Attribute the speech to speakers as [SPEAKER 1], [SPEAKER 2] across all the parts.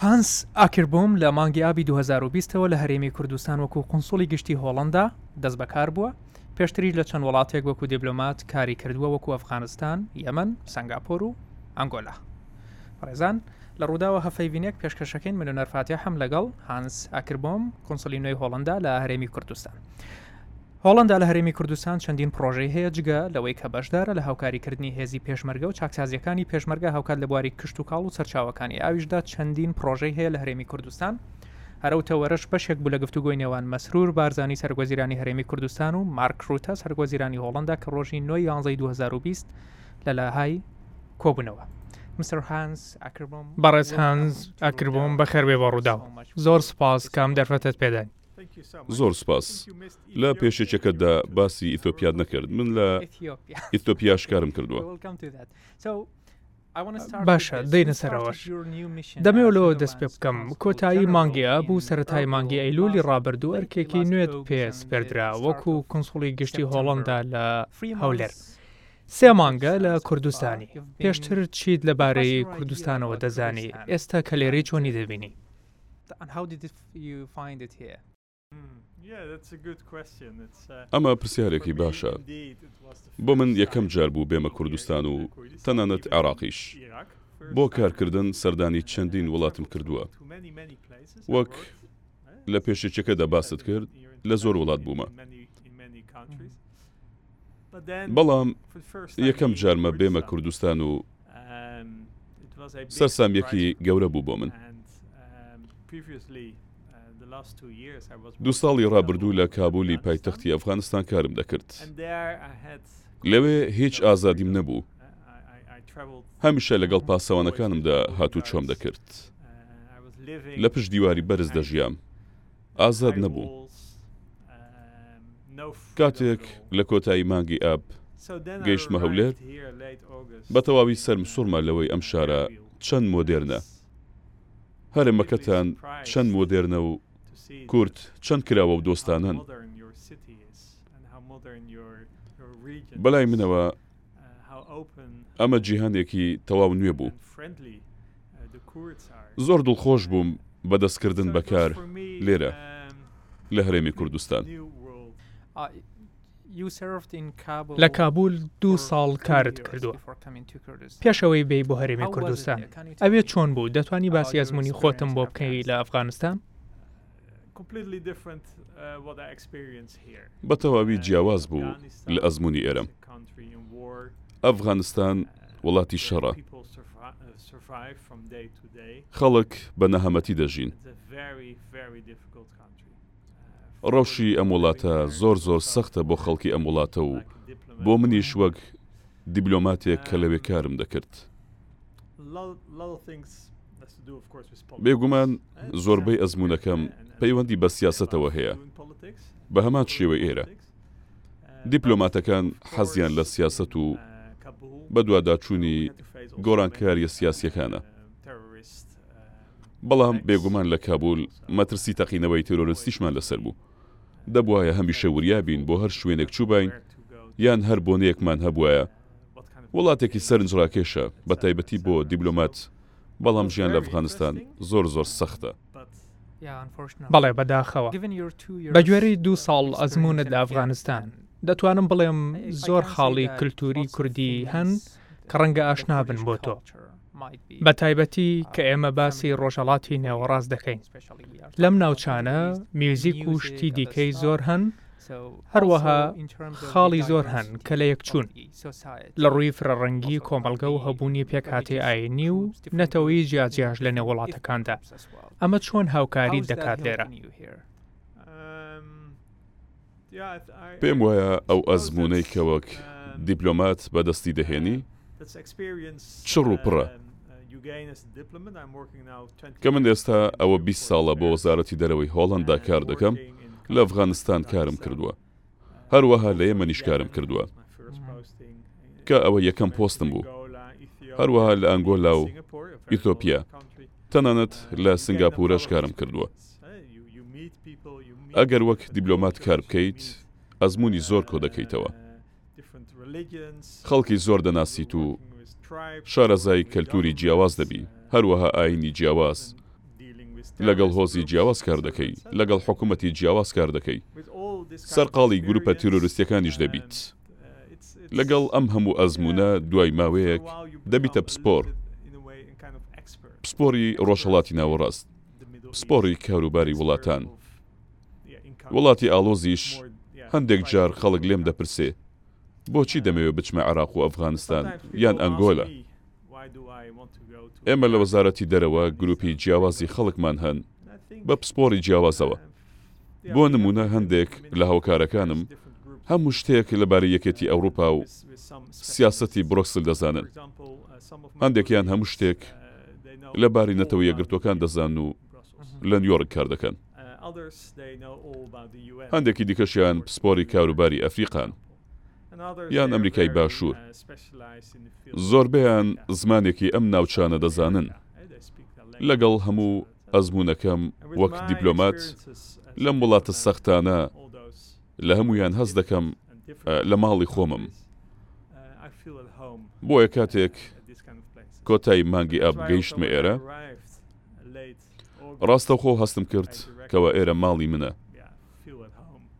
[SPEAKER 1] هانس ئاکربۆم لە مانگی ئابی 2020ەوە لە هەرێمی کوردستان وەکو قونسڵی گشتی هۆڵندا دەست بەکار بووە پێشتری لە چەند وڵاتێک وەکو دیبلۆمات کاری کردووە وەکو ئەفغانستان یەمەن سنگاپۆر و ئەنگۆلا بەڕێزان لە ڕووداوە هەفەیڤینێک پێشکەشەکەین من و نەرفاتێ حەم لەگەڵ هانس ئاکربۆم کونسلی نوێی هۆڵندا لە هەرێمی کوردستان. هۆڵندا لە هەرێمی کوردستان چەندین پرۆژەی هەیە جگە لەوەی کە بەشدارە لە هاوکاریکردنی هێزی پێشمەرگە و چاکسازیەکانی پێشمەرگە هاوکات لە بواری کشت و کاڵ و سەرچاوەکانی ئاویشدا چەندین پرۆژەی هەیە لە هەرێمی کوردستان هەرو تەوەرەش بەشێک بوو لە گفتوگۆی نێوان مەسرور بارزانی سەرگۆزیرانی هەرێمی کوردستان و مارک روتە سەرگۆزیرانی هۆڵندا کە ڕۆژی نۆی یانزەی 2020 لە لاهای کۆبوونەوە. بەڕێز هانز ئاکربۆم بەخێربێ بۆ ڕووداو. زۆر سوپاس کە ئەم دەرفەتەت پێ داین.
[SPEAKER 2] زۆر سوپاس. لە پێشەکیەکەتدا باسی ئیثۆپیات نەکرد. من لە ئیثۆپیاش کارم کردووە.
[SPEAKER 1] باشە دێینە سەرەوەش. دەمەوێت لەوە دەست پێ بکەم. کۆتایی مانگی ئاب و سەرەتای مانگی ئەیلوولی ڕابردوو ئەرکێکی نوێت پێ سپێردرا وەکوو کونسوڵی گشتی هۆڵەندا لە هەولێر. سێ مانگە لە کوردستانی. پێشتر چیت لەبارەی کوردستانەوە دەزانی، ئێستا کە لێرەی چۆنی دەبینی؟
[SPEAKER 2] ئەمە پرسیارێکی باشە. بۆ من یەکەم جار بوو بێمە کوردستان و تەنانەت عێراقیش. بۆ کارکردن سەردانی چەندین وڵاتم کردووە. وەک لە پێش یەکەکەدا باست کرد، لە زۆر وڵات بوومە. بەڵام یەکەم جارمە بێمە کوردستان و سەرسامیەکی گەورە بوو بۆ من. دوو ساڵی ڕابردوو لە کابولی پایتەختی ئەفغانستان کارم دەکرد. لەوێ هیچ ئازادیم نەبوو. هەمیشە لەگەڵ پاسەوانەکانمدا هاتوچۆم دەکرد. لە پشت دیواری بەرز دەژیام. ئازاد نەبووم کاتێک لە کۆتایی مانگی ئاب گەیشتمە هەولێر بەتەواوی سەرم سوڕما لەوەی ئەم شارە چەند مۆدێرنە هەرەمەکەتان چەند مۆدێرنە و کورد چەند کراوە و دۆستانەن بەلای منەوە ئەمە جیهانێکی تەواو نوێ بوو. زۆر دڵخۆش بووم بە دەستکردن بە کار لێرە لە هەرێمی کوردستان.
[SPEAKER 1] لە کابول دوو ساڵ کارت کردووە پێش ئەوەی بێی بۆ هەرێمی کوردستان. ئەوێ چۆن بوو؟ دەتوانی باسی ئەزموونی خۆتم بۆ بکەی لە ئەفغانستان؟
[SPEAKER 2] بە تەواوی جیاواز بوو لە ئەزموونی ئێرەم. ئەفغانستان وڵاتی شەڕە. خەڵک بە نەهەمەتی دەژین. ڕەوشی ئەم وڵاتە زۆر زۆر سەختە بۆ خەڵکی ئەم وڵاتە و بۆ منیش وەک دیبلۆماتێک کە لەوێ کارم دەکرد. بێگومان زۆربەی ئەزموونەکەم پەیوەندی بە سیاسەتەوە هەیە، بە هەمان شێوەی ئێرە. دیپلۆماتەکان حەزیان لە سیاسەت و بەدواداچوونی گۆڕانکارییە سیاسییەکانە. بەڵام بێگومان لە کابول مەترسی تەقینەوەی تێرۆرستیشمان لەسەر بوو. دەبوایە هەمیشە وریا بین، بۆ هەر شوێنێک چووباین، یان هەر بۆنەیەکمان هەبوایە، وڵاتێکی سەرنج ڕاکێشە بە تایبەتی بۆ دیبلۆمات بەڵام ژیان لە ئەفغانستان زۆر زۆر سەختە.
[SPEAKER 1] بەڵێ بەداخەوە. بە گوێرەی دوو ساڵ ئەزموونت لە ئەفغانستان دەتوانم بڵێم زۆر خاڵی کلتووری کوردی هەن کە ڕەنگە ئاشنا بن بۆ تۆ. بە تایبەتی کە ئێمە باسی ڕۆژهەڵاتی نێوەڕاست دەکەین. لەم ناوچانە میوزیک و شتی دیکەی زۆر هەن، هەروەها خاڵی زۆر هەن کە لەیەکچوون لە ڕووی فرەڕەنگی کۆمەڵگە و هەبوونی پێکهاتەی ئاینی و نەتەوەی جیاجیاش لە نێو وڵاتەکاندا ئەمە چۆن هاوکاریت دەکات لێرە؟
[SPEAKER 2] پێم وایە ئەو ئەزموونەی کە وەک دیپلۆمات بەدەستی دەهێنی چڕ و پڕە، کە من ئێستا ئەوە بیست ساڵە بۆ وەزارەتی دەرەوەی هۆڵەندا کار دەکەم، لە ئەفغانستان کارم کردووە، هەروەها لە یەمەنیش کارم کردووە، کە ئەوە یەکەم پۆستم بوو، هەروەها لە ئەنگۆلا و ئیتۆپیا، تەنانەت لە سنگاپورەش کارم کردووە. ئەگەر وەک دیبلۆمات کار بکەیت، ئەزموونی زۆر کۆدەکەیتەوە. خەڵکی زۆر دەناسیت و شارەزای کەلتوری جیاواز دەبی هەروەها ئاینی جیاواز لەگەڵ هۆزی جیاواز کار دەکەی لەگەڵ حکومەتی جیاواز کار دەکەی سەرقاڵی گروپە تیرۆرستیەکانیش دەبیت لەگەڵ ئەم هەموو ئەزمونە دوای ماوەیەک دەبیتە پسپۆر پسپۆری ڕۆژهەڵاتی ناوەڕاست پسپۆری کاروباری وڵاتان. وڵاتی ئاڵۆزیش هەندێک جار خەڵک لێم دەپرسێ بۆچی دەمەوێ بچمە عێراق و ئەفغانستان یان ئەنگۆلا؟ ئێمە لە وەزارەتی دەرەوە گروپی جیاوازی خەڵکمان هەن بە پسپۆڕی جیاوازەوە بۆ نمونە هەندێک لە هاوکارەکانم هەموو شتێک لەبارەی یەکێتی ئەوروپا و سیاسەتی برۆکسل دەزانن هەندێکیان هەموو شتێک لەباری نەتەوە یەکگرتوەکان دەزانن و لە نیویۆڕک کار دەکەن. هەندێکی دیکەشیان پسپۆڕی کاروباری ئەفریقان یان ئەمریکای باشوور. زۆربەیان زمانێکی ئەم ناوچانە دەزانن. لەگەڵ هەموو ئەزموونەکەم وەک دیپلۆمات لەم وڵاتە سەختانە، لە هەموویان هەست دەکەم لە ماڵی خۆمم. بۆیە کاتێک کۆتای مانگی ئاب گەیشتمە ئێرە، ڕاستەوخۆ هەستم کرد کەوا ئێرە ماڵی منە.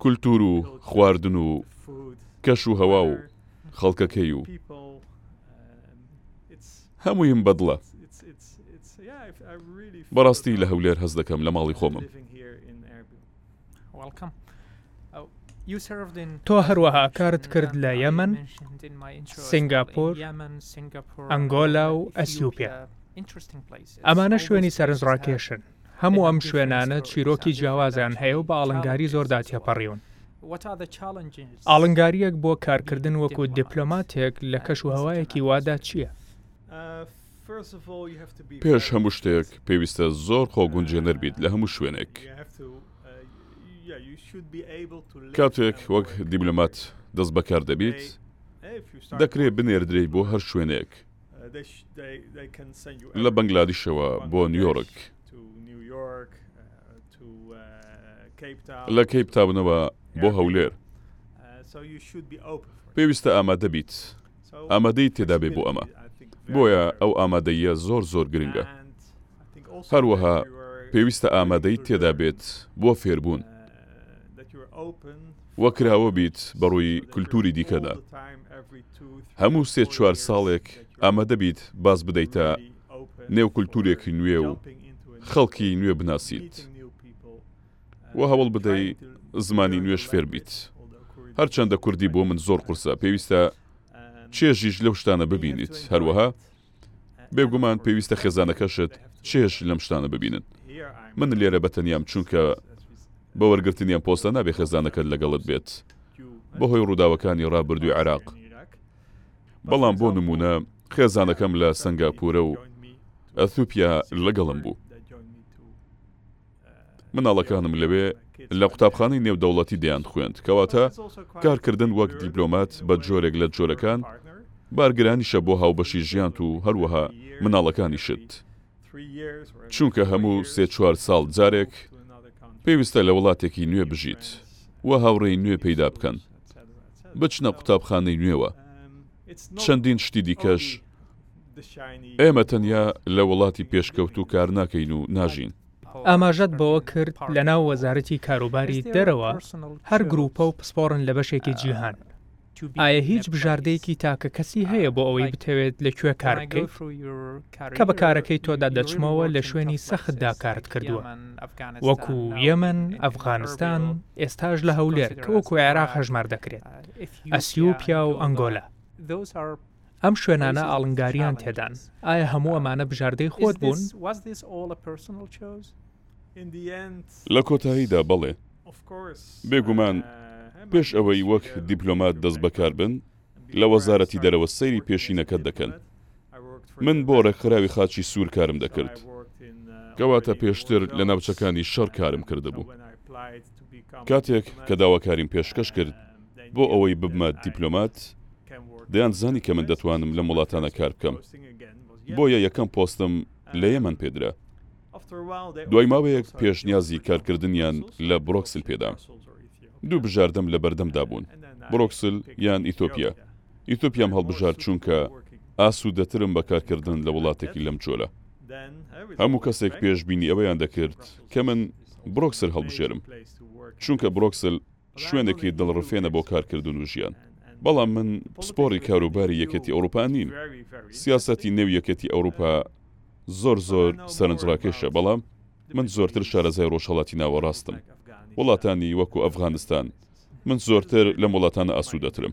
[SPEAKER 2] کولتوور و خواردن و کەش و هەوا و خەڵکەکەی و هەموویم بە دڵە. بەڕاستی لە هەولێر هەست دەکەم لە ماڵی خۆمم.
[SPEAKER 1] تۆ هەروەها کارت کرد لە یەمەن سنگاپۆر ئەنگۆلا و ئەسیوپیا ئەمانە شوێنی سەرنجڕاکێشن هەموو ئەم شوێنانە چیرۆکی جیاوازیان هەیە و بە ئاڵنگاری زۆردا تێپەڕیون ئاڵنگاریەک بۆ کارکردن وەکو دیپلۆماتێک لە کەش و هەوایەکی وادا چییە؟
[SPEAKER 2] پێش هەموو شتێک پێویستە زۆر خۆگونجێنەر بیت لە هەموو شوێنێک. کاتێک وەک دیبلۆمات دەستبەکار دەبیت، دەکرێت بنێردرێیت بۆ هەر شوێنێک، لە بەنگلادیشەوە بۆ نیویۆرک، لە کەیپ تاونەوە بۆ هەولێر. پێویستە ئامادە بیت. ئامادەیت تێدا بێ بۆ ئەمە بۆیە ئەو ئامادەییە زۆر زۆر گرنگە هەروەها پێویستە ئامادەیت تێدا بێت بۆ فێربوون وە کراوە بیت بەڕووی کولتوری دیکەدا هەموو سێ چوار ساڵێک ئامادەبیت باز بدەیتە نێو کولتورێکی نوێ و خەڵکی نوێ بناسیت. و هەوڵ بدەی زمانی نوێش فێر بیت هەرچەندە کوردی بۆ من زۆر قورسە پێویستە چێژیش لەو شتانە ببینیت هەروەها بێگومان پێویستە خێزانەکەشت چێژ لەم شتانە ببینن من لێرە بەتەنیام چونکە بە وەرگرتنیان پۆستە نابێ خێزانەکەت لەگەڵت بێت بەهۆی ڕووداوەکانی ڕابردووی عێراق بەڵام بۆ نمونە خێزانەکەم لە سەنگاپورە و ئەثوپیا لەگەڵم بوو مناڵەکانم لەوێ لە قوتابخانەی نێودەوڵەتی دەیانخوێند، کەواتە کارکردن وەک دیپلۆمات بە جۆرێک لە جۆرەکان بارگرانیشە بۆ هاوبەشی ژیانت و هەروەها مناڵەکانیشت، چونکە هەموو سێ چوار ساڵ جارێک پێویستە لە وڵاتێکی نوێ بژیت و هاوڕێی نوێ پەیدا بکەن، بچنە قوتابخانەی نوێوە، چەندین شتی دیکەش. ئێمە تەنیا لە وڵاتی پێشکەوتوو کار ناکەین و ناژین.
[SPEAKER 1] ئاماژەت بەوە کرد لەناو وەزارەتی کاروباری دەرەوە هەر گرووپە و پسپۆڕن لە بەشێکی جیهان، ئایا هیچ بژاردەیەکی تاکەکەسی هەیە بۆ ئەوەی بتەوێت لە کوێ کار بکەیت؟ کە بە کارەکەی تۆدا دەچمەوە لە شوێنی سەختدا کارت کردووە وەکو یەمەن، ئەفغانستان، ئێستاش لە هەولێر کە وەکو عێراق هەژمار دەکرێت، ئەسیوپیا و ئەنگۆلا. ئەم شوێنانە ئاڵنگاریان تێدان ئایا هەموو ئەمانە بژاردەی خۆت بوون؟
[SPEAKER 2] لە کۆتاییدا بەڵێ. بێگومان پێش ئەوەی وەک دیپلۆمات دەست بەکار بن لە وەزارەتی دەرەوە سەیری پێشینەکەت دەکەن. من بۆ ڕێکخراوی خاچی سوور کارم دەکرد. کەواتە پێشتر لە ناوچەکانی شەڕ کارم کردبوو. کاتێک کە داواکاریم پێشکەش کرد، بۆ ئەوەی ببمە دیپلۆمات دەیانزانی کە من دەتوانم لەم وڵاتانە کار بکەم بۆیە یەکەم پۆستم لە یەمەن پێدرا دوای ماوەیەک پێشنیازی کارکردنیان لە برۆکسل پێدام دوو بژاردەم لە بەردەمدا بوون برۆکسل یان ئیتۆپیا ئیتۆپیام هەڵبژار چونکە ئاسوودەترم بە کارکردن لە وڵاتێکی لەم جۆرە هەموو کەسێک پێشبینی ئەوەیان دەکرد کە من برۆکسل هەڵبژێرم چونکە برۆکسل شوێنێکی دڵڕفێنە بۆ کارکردن و ژیان. بەڵام من پسپۆڕی کاروباری یەکێتی ئەوروپا نیم. سیاسەتی نێو یەکێتی ئەوروپا زۆر زۆر سەرنجڕاکێشە، بەڵام من زۆرتر شارەزای ڕۆژهەڵاتی ناوەڕاستم. وڵاتانی وەکو ئەفغانستان. من زۆرتر لەم وڵاتانە ئاسوودەترم.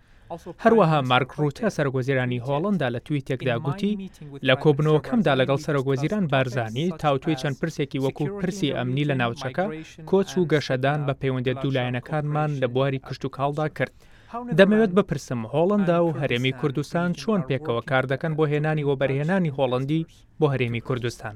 [SPEAKER 1] هەروەها مارک روتە سەرۆک وەزیرانی هۆڵەندا لە تویتێکدا گوتی لە کۆبوونەوەکەمدا لەگەڵ سەرۆک وەزیران بارزانی تاوتوێی چەند پرسێکی وەکو پرسی ئەمنی لە ناوچەکە، کۆچ و گەشەدان بە پەیوەندیە دوولایەنەکانمان لە بواری کشتوکاڵدا کرد. دەمەوێت بپرسم هۆڵەندا و هەرێمی کوردستان چۆن پێکەوە کار دەکەن بۆ هێنانی وەبەرهێنانی هۆڵەندی بۆ هەرێمی کوردستان؟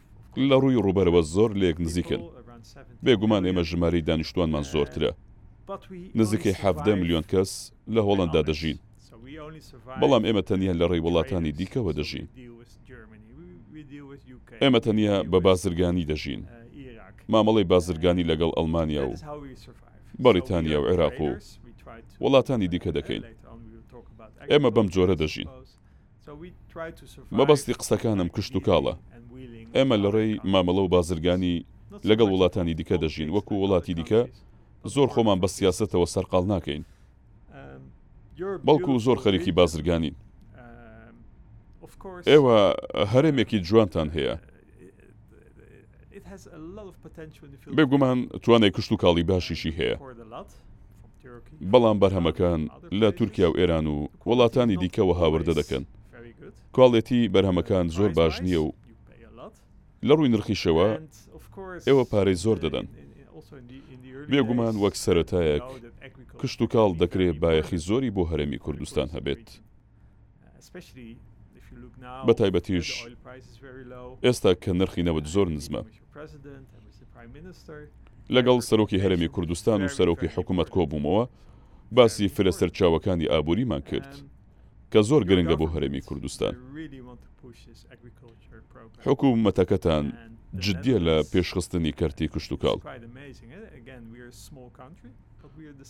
[SPEAKER 2] لە ڕووی ڕووبەرەوە زۆر لەیەک نزیکن، بێگومان ئێمە ژمارەی دانیشتووانمان زۆرترە، نزیکەی حەڤدە ملیۆن کەس لە هۆڵەندا دەژین، بەڵام ئێمە تەنیا لە ڕێی وڵاتانی دیکەوە دەژین، ئێمە تەنیا بە بازرگانی دەژین، مامەڵەی بازرگانی لەگەڵ ئەڵمانیا و بەڕیتانیا و عێراق و وڵاتانی دیکە دەکەین، ئێمە بەم جۆرە دەژین. مەبەستی قسەکانم کشتوکاڵە. ئێمە لە ڕێی مامەڵە و بازرگانی لەگەڵ وڵاتانی دیکە دەژین، وەکو وڵاتی دیکە زۆر خۆمان بە سیاسەتەوە سەرقاڵ ناکەین، بەڵکو زۆر خەریکی بازرگانین. ئێوە هەرێمێکی جوانتان هەیە. بێ گومان توانای کشتوکاڵی باشیشی هەیە، بەڵام بەرهەمەکان لە تورکیا و ئێران و وڵاتانی دیکەوە هاوردە دەکەن، کواڵێتی بەرهەمەکان زۆر باش نییە و لە ڕووی نرخیشەوە ئێوە پارەی زۆر دەدەن. بێ گومان وەک سەرەتایەک کشتوکاڵ دەکرێ بایەخی زۆری بۆ هەرێمی کوردستان هەبێت بەتایبەتیش ئێستا کە نرخی نەوت زۆر نزمە. لەگەڵ سەرۆکی هەرێمی کوردستان و سەرۆکی حکومەت کۆبوومەوە، باسی فرە سەرچاوەکانی ئابووریمان کرد، کە زۆر گرنگە بۆ هەرێمی کوردستان. حکومەتەکەتان جددییە لە پێشخستنی کەرتی کشتوکاڵ.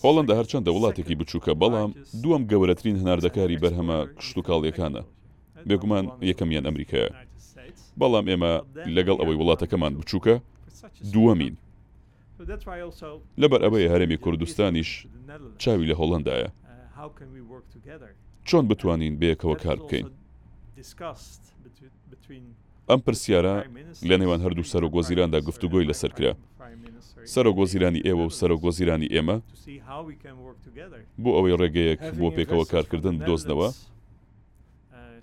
[SPEAKER 2] هۆڵەندا هەرچەندە وڵاتێکی بچووکە، بەڵام دووەم گەوەرەترین هەناردەکاری بەرهەمە کشتوکاڵییەکانە، بێگومان یەکەمیان ئەمریکایە، بەڵام ئێمە لەگەڵ ئەوەی وڵاتەکەمان بچووکە، دووەمین، لەبەر ئەوەیە هەرێمی کوردستانیش چاوی لە هۆڵەندایە، چۆن بتوانین بەیەکەوە کار بکەین؟ ئەم پرسیارە لەنێوان هەردوو سەرۆک وەزیراندا گفتوگۆی لەسەر کرا، سەرۆک وەزیرانی ئێوە و سەرۆک وەزیرانی ئێمە، بۆ ئەوەی ڕێگەیەک بۆ پێکەوە کارکردن بدۆزنەوە،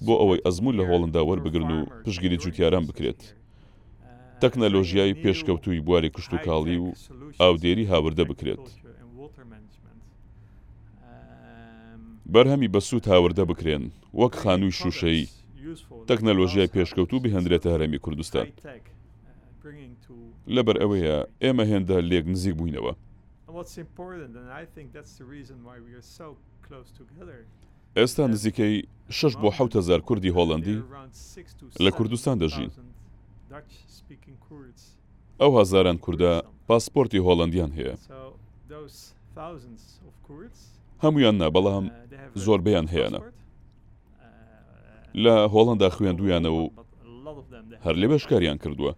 [SPEAKER 2] بۆ ئەوەی ئەزموون لە هۆڵندا وەربگرن و پشتگیری جووتیاران بکرێت، تەکنەلۆژیای پێشکەوتووی بواری کشتوکاڵی و ئاودێری هاوردە بکرێت، بەرهەمی بەسوود هاوردە بکرێن، وەک خانووی شووشەیی. تەکنەلۆژیای پێشکەوتوو بهێندرێتە هەرێمی کوردستان. لەبەر ئەوەیە ئێمە هێندە لێک نزیک بووینەوە. ئێستا نزیکەی شەش بۆ حەوت هەزار کوردی هۆڵەندی لە کوردستان دەژین. ئەو هەزاران کوردە پاسپۆرتی هۆڵەندیان هەیە. هەموویان نا، بەڵام زۆربەیان هەیانە. لە هۆڵەندا خوێندوویانە و هەر لەوێش کاریان کردووە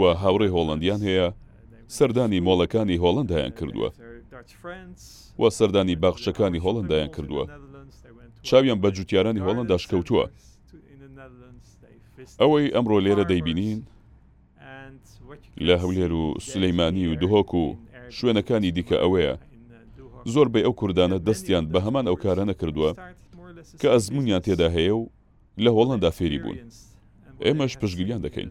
[SPEAKER 2] و هاوڕێی هۆڵەندیان هەیە، سەردانی مۆڵەکانی هۆڵەندایان کردووە و سەردانی باخچەکانی هۆڵەندایان کردووە، چاویان بە جووتیارانی هۆڵەنداش کەوتووە. ئەوەی ئەمڕۆ لێرە دەیبینین، لە هەولێر و سلیمانی و دهۆک و شوێنەکانی دیکە ئەوەیە زۆر بەی ئەو کوردانە دەستیان بە هەمان ئەو کارە نەکردووە کە ئەزمونیان تێدا هەیە و لە هۆڵەندا فێری بوون ئێمەش پشگریان دەکەین.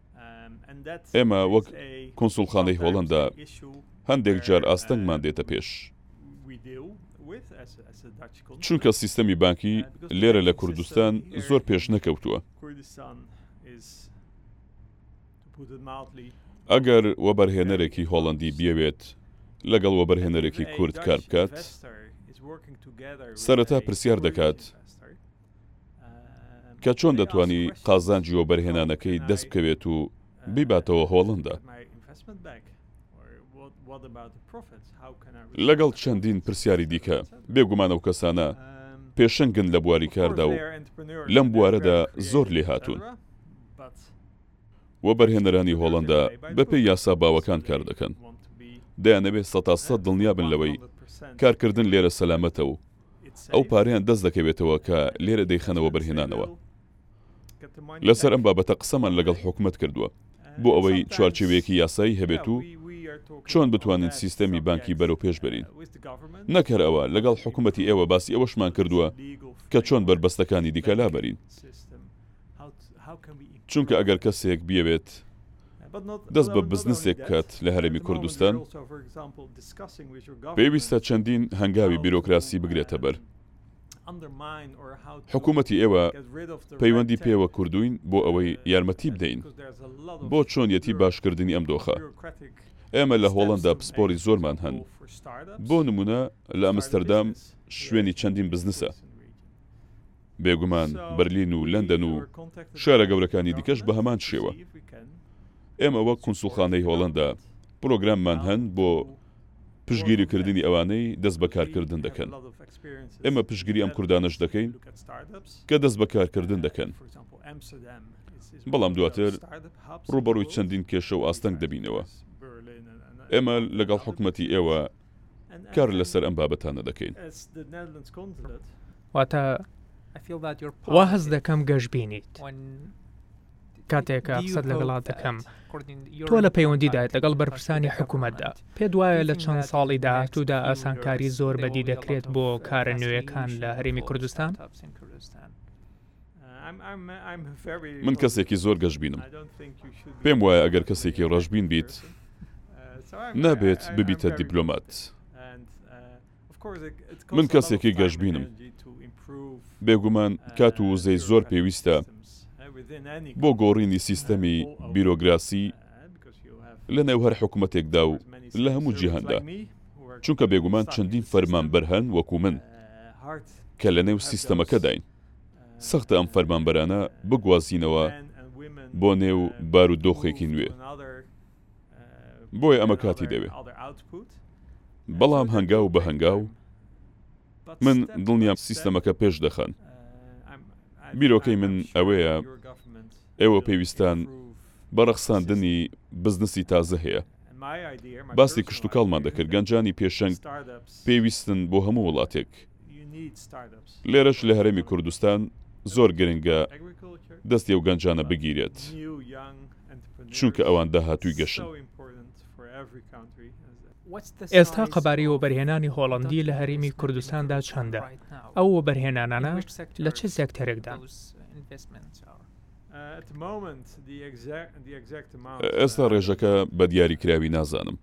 [SPEAKER 2] ئێمە وەک کونسوڵخانەی هۆڵەندا هەندێک جار ئاستەنگمان دێتە پێش. چونکە سیستەمی بانکی لێرە لە کوردستان زۆر پێش نەکەوتووە. ئەگەر وەبەرهێنەرێکی هۆڵەندی بیەوێت لەگەڵ وەبەرهێنەرێکی کورد کار بکات، سەرەتا پرسیار دەکات کە چۆن دەتوانی قازانجی وەبەرهێنانەکەی دەست بکەوێت و بیباتەوە هۆڵەندا. لەگەڵ چەندین پرسیاری دیکە. بێگومان ئەو کەسانە پێشەنگن لە بواری کاردا و لەم بوارەدا زۆر لێهاتوون. وەبەرهێنەرانی هۆڵەندا بەپێی یاسا باوەکان کار دەکەن. دەیانەوێت سەتا سەد دڵنیابن لەوەی کارکردن لێرە سەلامەتە و ئەو پارەیان دەست دەکەوێتەوە کە لێرە دەیخەنە وەبەرهێنانەوە. لەسەر ئەم بابەتە قسەمان لەگەڵ حکومەت کردووە بۆ ئەوەی چوارچێوەیەکی یاسایی هەبێت و چۆن بتوانین سیستەمی بانکی بەرەوپێش بەرین. نەک هەر ئەوە، لەگەڵ حکومەتی ئێوە باسی ئەوەشمان کردووە کە چۆن بەربەستەکانی دیکە لابەرین. چونکە ئەگەر کەسێک بیەوێت. دەست بە بزنسێک بکات لە هەرێمی کوردستان، پێویستە چەندین هەنگاوی بیرۆکراسی بگرێتە بەر. حکوومەتی ئێوە پەیوەندی پێوە کردووین بۆ ئەوەی یارمەتی بدەین بۆ چۆنیەتی باشکردنی ئەم دۆخە. ئێمە لە هۆڵەندا پسپۆری زۆرمان هەن، بۆ نموونە لە ئەمستەردام شوێنی چەندین بزنسە. بێگومان بەرلین و لەندەن و شارە گەورەکانی دیکەش بە هەمان شێوە. ئێمە وەک کونسوڵخانەی هۆڵەندا پرۆگراممان هەن بۆ پشتگیریکردنی ئەوانەی دەست بە کارکردن دەکەن. ئێمە پشتگیری ئەم کوردانەش دەکەین کە دەست بە کارکردن دەکەن. بەڵام دواتر ڕووبەڕووی چەندین کێشە و ئاستەنگ دەبینەوە. ئێمە لەگەڵ حکومەتی ئێوە کار لەسەر ئەم بابەتانە دەکەین.
[SPEAKER 1] واتە وا هەست دەکەم گەش بینیت کاتێکە قسەت لەگەڵا دەکەم تۆ لە پەیوەندیدایت لەگەڵ بەرپرسانی حکوومەتدا پێ دوایە لە چەند ساڵی داهاتوودا ئاسانکاری زۆر بەدی دەکرێت بۆ کارە نوێیەکان لە هەرێمی کوردستان
[SPEAKER 2] من کەسێکی زۆر گەشببینم پێم وایە ئەگەر کەسێکی ڕەشببین بیت نابێت ببیتە دیبلۆمات. من کەسێکی گەشبینم، بێگومان کات و وزەی زۆر پێویستە بۆ گۆڕینی سیستەمی بیرۆگراسی لە نێو هەر حکومەتێکدا و لە هەموو جیهاندا، چونکە بێگومان چەندین فەرمانبەر هەن وەکو من کە لە نێو سیستەمەکەداین، سەختە ئەم فەرمانبەرانە بگوازینەوە بۆ نێو بارودۆخێکی نوێ. بۆیە ئەمە کاتی دەوێت. بەڵام هەنگاو بە هەنگاو من دڵنیام سیستەمەکە پێش دەخەن. بیرۆکەی من ئەوەیە ئێوە پێویستان بە ڕەخساندنی بزنسی تازە هەیە. باسی کشتوکاڵمان دەکرد، گەنجانی پێشەنگ پێویستن بۆ هەموو وڵاتێک. لێرەش لە هەرێمی کوردستان زۆر گرنگە دەستی ئەو گەنجانە بگیرێت. چونکە ئەوان داهاتووی گەشن.
[SPEAKER 1] ئێستا قەبارەی وەبەرهێنانی هۆڵەندی لە هەرێمی کوردستاندا چەندە؟ ئەو وەبەرهێنانانە لە چ سێکتەرێکدان؟
[SPEAKER 2] ئێستا ڕێژەکە بە دیاریکراوی نازانم،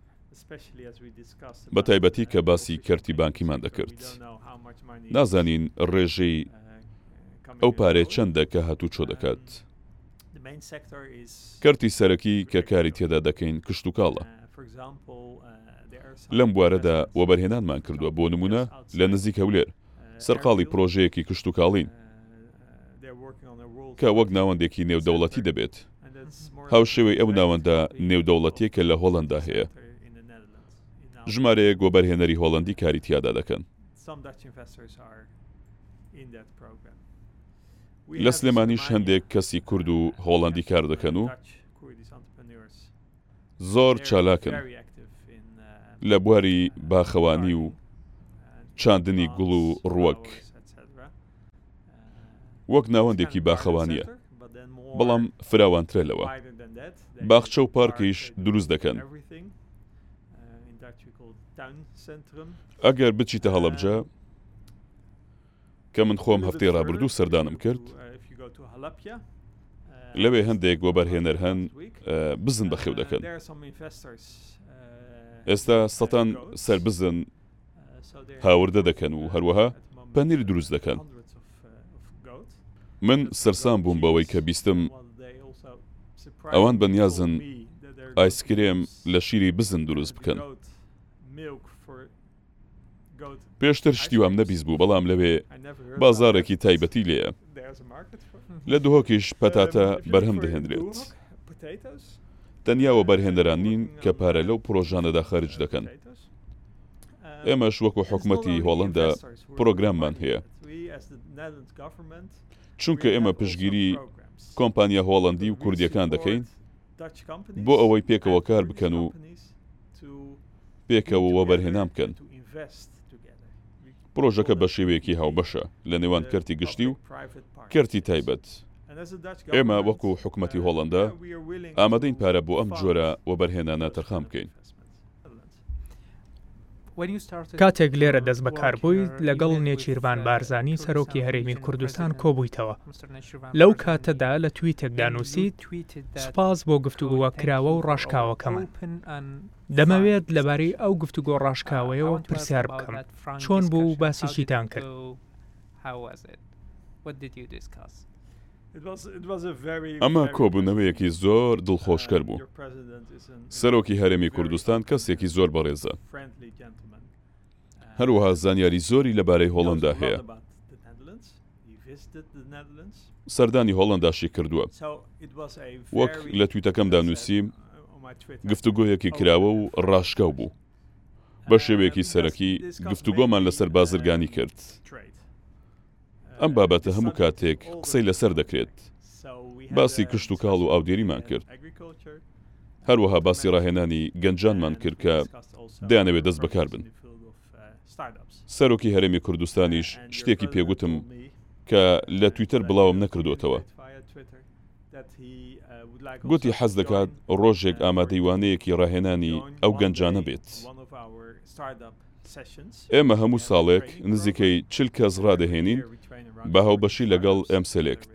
[SPEAKER 2] بەتایبەتی کە باسی کەرتی بانکیمان دەکرد، نازانین ڕێژەی ئەو پارەیە چەندە کە هاتووچۆ دەکات. کەرتی سەرەکی کە کاری تێدا دەکەین کشتوکاڵە. لەم بوارەدا وەبەرهێنانمان کردووە، بۆ نموونە لە نزیک هەولێر سەرقاڵی پرۆژەیەکی کشتوکاڵین کە وەک ناوەندێکی نێودەوڵەتی دەبێت، هاوشێوەی ئەو ناوەندە نێودەوڵەتییە کە لە هۆڵەندا هەیە، ژمارەیەک وەبەرهێنەری هۆڵەندی کاری تیادا دەکەن. لە سلێمانیش هەندێک کەسی کورد و هۆڵەندی کار دەکەن و زۆر چالاکن لە بواری باخەوانی و چاندنی گوڵ و ڕووەک وەک ناوەندێکی باخەوانییە بەڵام فراوانترە لەوە باخچە و پارکیش دروست دەکەن ئەگەر بچیتە هەڵەبجە کە من خۆم هەفتەی ڕابردوو سەردانم کرد، لەوێ هەندێک وەبەرهێنەر هەن بزن بەخێو دەکەن، ئێستا سەتان سەر بزن هاوردە دەکەن و هەروەها پەنیر دروست دەکەن. من سەرسام بووم بەوەی کە بیستم ئەوان بەنیازن ئایسکرێم لە شیری بزن دروست بکەن. پێشتر شتی وام نەبیست بوو بەڵام لەوێ بازاڕێکی تایبەتی لێیە لە دهۆکیش پەتاتە بەرهەم دەهێنرێت تەنیا وەبەرهێنەران نین کە پارە لەو پرۆژانەدا خەرج دەکەن ئێمەش وەکو حکومەتی هۆڵندا پرۆگراممان هەیە چونکە ئێمە پشگیری کۆمپانیا هۆڵندی و کوردیەکان دەکەین بۆ ئەوەی پێکەوە کار بکەن و پێکەوە وەبەرهێنان بکەن. پڕۆژەکە بە شێوەیەکی هاوبەشە لە نێوان کەرتی گشتی و کەرتی تایبەت. ئێمە وەکو حکومەتی هۆڵەندا ئامادەین پارە بۆ ئەم جۆرە وەبەرهێنانە تەرخان بکەین.
[SPEAKER 1] کاتێک لێرە دەستبەکار بوویت لەگەڵ نێچیرڤان بارزانی سەرۆکی هەرێمی کوردستان کۆبوویتەوە. لەو کاتەدا لە تویتێکدا نووسیت سوپاس بۆ گفتوگۆوە کراوە و ڕاشکاوەکەمان. دەمەوێت لەبارەی ئەو گفتوگۆ ڕاشکاوەیەوە پرسیار بکەم، چۆن بوو و باسی چیتان کرد؟
[SPEAKER 2] ئەمە کۆبوونەوەیەکی زۆر دڵخۆشکەر بوو. سەرۆکی هەرێمی کوردستان کەسێکی زۆر بەڕێزە. هەروەها زانیاری زۆری لەبارەی هۆڵەندا هەیە. سەردانی هۆڵەنداشی کردووە. وەک لە تویتەکەمدا نووسیم، گفتوگۆیەکی کراوە و ڕاشکاو بوو. بە شێوەیەکی سەرەکی، گفتوگۆمان لەسەر بازرگانی کرد. ئەم بابەتە هەموو کاتێک قسەی لەسەر دەکرێت. باسی کشتوکاڵ و ئاودێریمان کرد. هەروەها باسی ڕاهێنانی گەنجانمان کرد کە دەیانەوێت دەستبەکار بن. سەرۆکی هەرێمی کوردستانیش شتێکی پێ گوتم کە لە تویتەر بڵاوم نەکردۆتەوە گوتی حەز دەکات ڕۆژێک ئامادەی وانەیەکی ڕاهێنانی ئەو گەنجانە بێت ئێمە هەموو ساڵێک نزیکەی چل کەس ڕادەهێنین بە هاوبەشی لەگەڵ
[SPEAKER 1] ئێم سێلێکت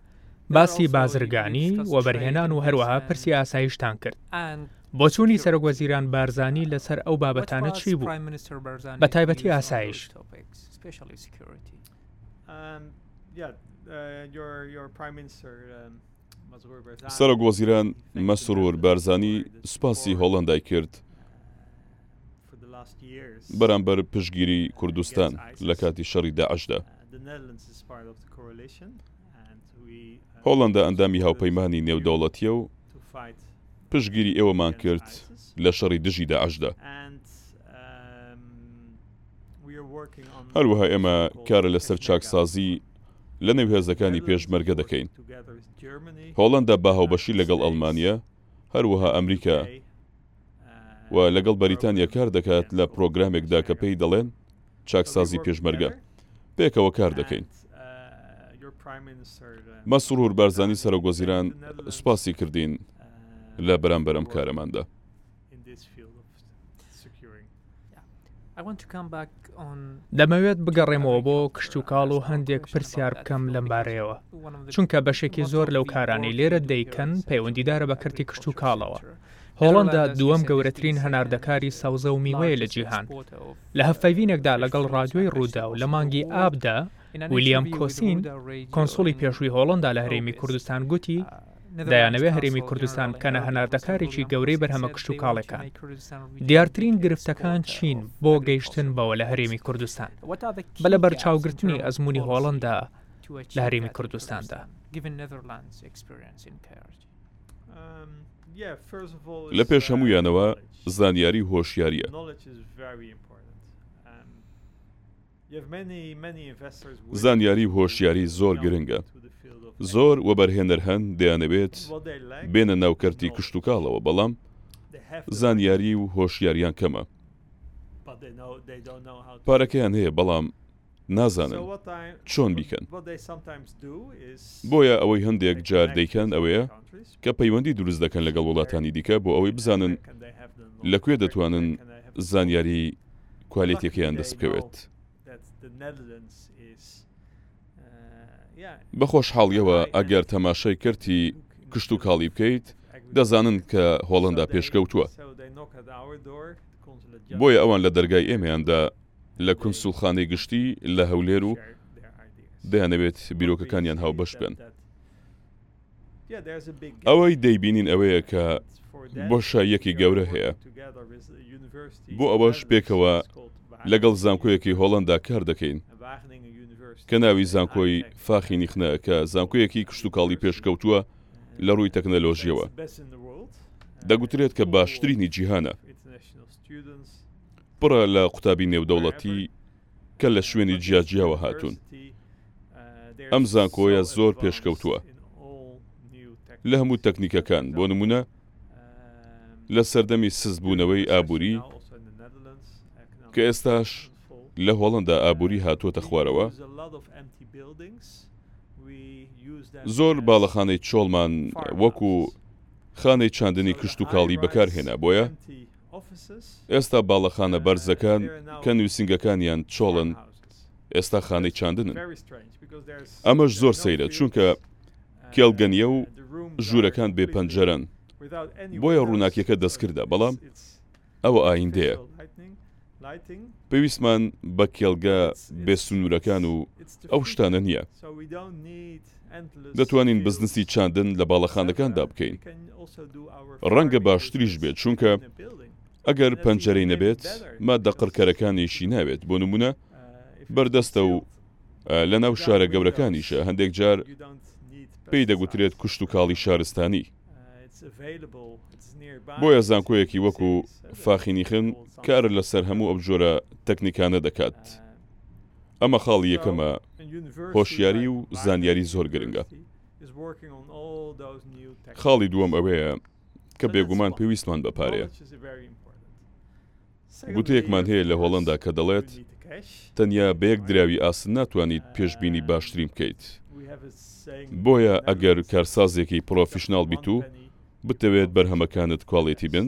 [SPEAKER 1] باسی بازرگانی وەبەرهێنان و هەروەها پرسی ئاسایشتان کرد بۆچوونی سەرۆک وەزیران بارزانی لەسەر ئەو بابەتانە چی بوو بە تایبەتی ئاسایش
[SPEAKER 2] سەرۆک وەزیران مەسرور بارزانی سوپاسی هۆڵندای کرد بەرامبەر پشتگیری کوردستان لە کاتی شەڕی داعشدا. هۆڵەندا ئەندامی هاوپەیمانی نێودەوڵەتییە و پشتگیری ئێوەمان کرد لە شەڕی دژی داعشدا. هەروەها ئێمە کار لەسەر چاکسازی لە نێو هێزەکانی پێشمەرگە دەکەین. هۆڵەندا بە هاوبەشی لەگەڵ ئەڵمانیا، هەروەها ئەمریکا، و لەگەڵ بەریتانیا کار دەکات لە پرۆگرامێکدا کە پێی دەڵێن چاکسازی پێشمەرگە پێکەوە کار دەکەین. مەسرور بارزانی سەرۆک وەزیران سوپاسی کردین لە بەرامبەر ئەم کارەماندا.
[SPEAKER 1] دەمەوێت بگەڕێمەوە بۆ کشتوکاڵ و هەندێک پرسیار بکەم لەم بارەیەوە چونکە بەشێکی زۆر لەو کارانەی لێرە دەیکەن پەیوەندیدارە بە کەرتی کشتوکاڵەوە هۆڵندا دووەم گەورەترین هەناردەکاری سەوزە و میوەیە لە جیهان لە هەڤینێکدا لەگەڵ ڕادیۆی ڕوودا و لە مانگی ئابدا ویلیام کۆسین کۆنسڵی پێشووی هۆڵندا لە هەرێمی کوردستان گوتی دەیانەوێت هەرێمی کوردستان بکەنە هەناردەکارێکی گەورەی بەرهەمە کشتوکاڵێکان دیارترین گرفتەکان چین بۆ گەیشتن بەوە لە هەرێمی کوردستان بە لە بەرچاوگرتنی ئەزمموی هۆڵندا لە هەرێمی کوردستاندا.
[SPEAKER 2] لە پێش هەموویانەوە زانیاری هۆشیاریە. زانیاری و هۆشیاری زۆر گرنگە. زۆر وەبەرهێنەر هەن دەیانەوێت بێنە ناو کەرتی کشتوکاڵەوە بەڵام زانیاری و هۆشیاریان کەمە. پارەکەیان هەیە بەڵام نازانن چۆن بیکەن. بۆیە ئەوەی هەندێک جار دەیکەن ئەوەیە کە پەیوەندی دروست دەکەن لەگەڵ وڵاتانی دیکە بۆ ئەوەی بزانن لە کوێ دەتوانن زانیاری کوالێتیەکەیان دەست بکەوێت. بە خۆشحاڵیەوە ئەگەر تەماشای کەرتی کشتوکاڵی بکەیت دەزانن کە هۆڵەندا پێشکەوتووە بۆیە ئەوان لە دەرگای ئێمەیاندا لە کونسوڵخانەی گشتی لە هەولێر و دەیانەوێت بیرۆکەکانیان هاوبەش بکەن. ئەوەی دەیبینین ئەوەیە کە بۆشاییەکی گەورە هەیە، بۆ ئەوەش پێکەوە لەگەڵ زانکۆیەکی هۆڵەندا کار دەکەین کە ناوی زانکۆی فاخینیخنە کە زانکۆیەکی کشتوکاڵی پێشکەوتووە لە ڕووی تەکنەلۆژییەوە، دەگوترێت کە باشترینی جیهانە، پڕە لە قوتابی نێودەوڵەتی. کە لە شوێنی جیاجیاوە هاتوون. ئەم زانکۆیە زۆر پێشکەوتووە لە هەموو تەکنیکەکان، بۆ نموونە لە سەردەمی سستبوونەوەی ئابووری، کە ئێستاش لە هۆڵەندا ئابووری هاتووەتە خوارەوە، زۆر باڵەخانەی چۆڵمان وەکو خانەی چاندنی کشتوکاڵی بەکارهێنا، بۆیە. ئێستا باڵەخانە بەرزەکان کە نووسینگەکانیان چۆڵن ئێستا خانەی چاندنن. ئەمەش زۆر سەیرە چونکە کێڵگە نییە و ژوورەکان بێ پەنجەرەن بۆیە ڕووناکیەکە دەستکردە بەڵام ئەوە ئایندەیە. پێویستمان بە کێڵگە بێ سنوورەکان و ئەو شتانە نییە. دەتوانین بزنسی چاندن لە باڵەخانەکاندا بکەین، ڕەنگە باشتریش بێت، چونکە ئەگەر پەنجەرەی نەبێت، ماددە قڕکەرەکانیشی ناوێت، بۆ نموونە بەردەستە و لەناو شارە گەورەکانیشە، هەندێک جار پێی دەگوترێت کشتوکاڵی شارستانی. بۆیە زانکۆیەکی وەکو فاخینیخن کار لەسەر هەموو ئەو جۆرە تەکنیکانە دەکات. ئەمە خاڵی یەکەمە هۆشیاری و زانیاری زۆر گرنگە خاڵی دووەم ئەوەیە کە بێگومان پێویستمان بە پارەیە گوتەیەکمان هەیە لە هۆڵەندا کە دەڵێت تەنیا بە یەک دراوی ئاسن ناتوانیت پێشبینی باشترین بکەیت بۆیە ئەگەر کارسازێکی پڕۆفیشناڵ بیت و بتەوێت بەرهەمەکانت کواڵێتی بن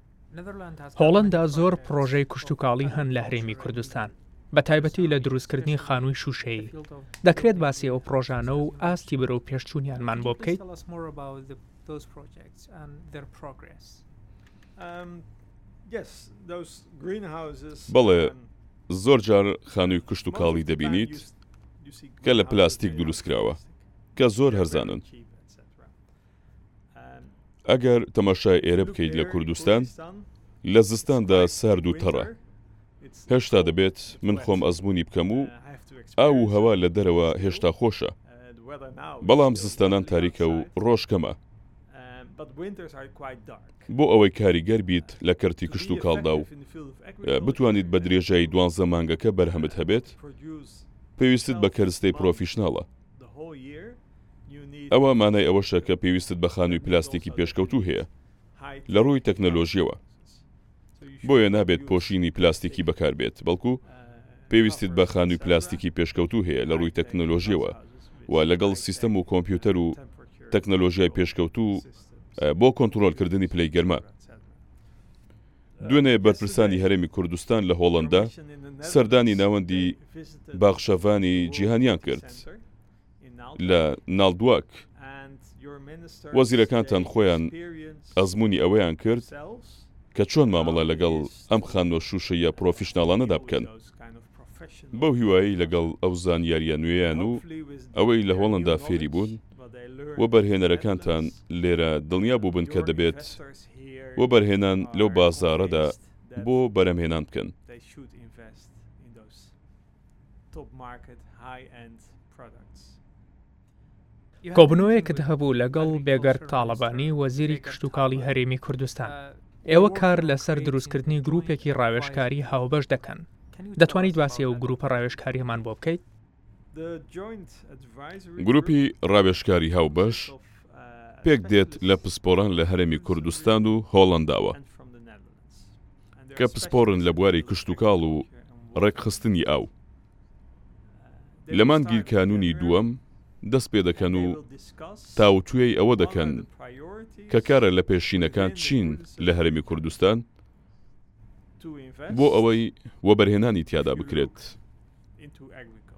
[SPEAKER 1] هۆڵەندا زۆر پڕۆژەی کشتوکاڵی هەن لە هەرێمی کوردستان بە تایبەتی لە دروستکردنی خانووی شووشەیی دەکرێت باسی ئەو پڕۆژانە و ئاستی بەرە و پێشچوونیانمان بۆ بکەیت
[SPEAKER 2] بەڵێ زۆر جار خانووی کشت و کاڵی دەبینیت کە لە پلاستیک دروستکراوە کە زۆر هەرزانن ئەگەر تەماشای ئێرە بکەیت لە کوردستان لە زستاندا سارد و تەڕە هێشتا دەبێت من خۆم ئەزمموی بکەم و ئاو و هەوا لە دەرەوە هێشتا خۆشە بەڵام زستانان تاریکە و ڕۆژ کەمە بۆ ئەوەی کاریگەر بیت لە کەرتی کشت و کاڵدا و بتوانیت بە درێژایی دوانزە مانگەکە بەرهەمت هەبێت پێویستت بە کەرستەی پرۆفیشنناڵە ئەوە مانای ئەوەشە کە پێویستت بە خانووی پلاستیکی پێشکەوتوو هەیە لە ڕووی تەکنەلۆژییەوە، بۆیە نابێت پۆشینی پلاستیکی بەکاربێت، بەڵکو پێویستت بە خانووی پلاستیکی پێشکەوتوو هەیە لە ڕووی تەکنەلۆژییەوە و لەگەڵ سیستەم و کۆمپیوتەر و تەکنەلۆژیای پێشکەوتوو بۆ کۆنتڕۆلکردنی پلەی گەرما. دوێنێ بەرپرسانی هەرێمی کوردستان لە هۆڵەندا سەردانی ناوەندی باخشەڤانی جیهانیان کرد لە ناڵدواک. وەزیرەکانتان خۆیان ئەزموونی ئەوەیان کرد کە چۆن مامەڵە لەگەڵ ئەم خانووە شووشەییە پرۆفیشناڵانەدا بکەن. بەو هیوایەی لەگەڵ ئەو زانیارییە نوێیان و ئەوەی لە هۆڵەندا فێری بوون، وەبەرهێنەرەکانتان لێرە دڵنیا بووبن کە دەبێت وەبەرهێنان لەو بازاڕەدا بۆ بەرهەمهێنان بکەن.
[SPEAKER 1] کۆبوونەوەیەکت هەبوو لەگەڵ بێگەرد تاڵەبانی وەزیری کشتوکاڵی هەرێمی کوردستان، ئێوە کار لەسەر دروستکردنی گروپێکی ڕاوێژکاری هاوبەش دەکەن، دەتوانیت باسی ئەو گروپە ڕاوێژکارییەمان بۆ بکەیت؟
[SPEAKER 2] گروپی ڕاوێژکاری هاوبەش پێکدێت لە پسپۆران لە هەرێمی کوردستان و هۆڵەنداوە کە پسپۆرن لە بواری کشتوکاڵ و ڕێکخستنی ئاو. لە مانگی کانوونی دووەم دەست پێ دەکەن و تاوتوێی ئەوە دەکەن کە کارە لە پێشینەکان چین لە هەرێمی کوردستان بۆ ئەوەی وەبەرهێنانی تیادا بکرێت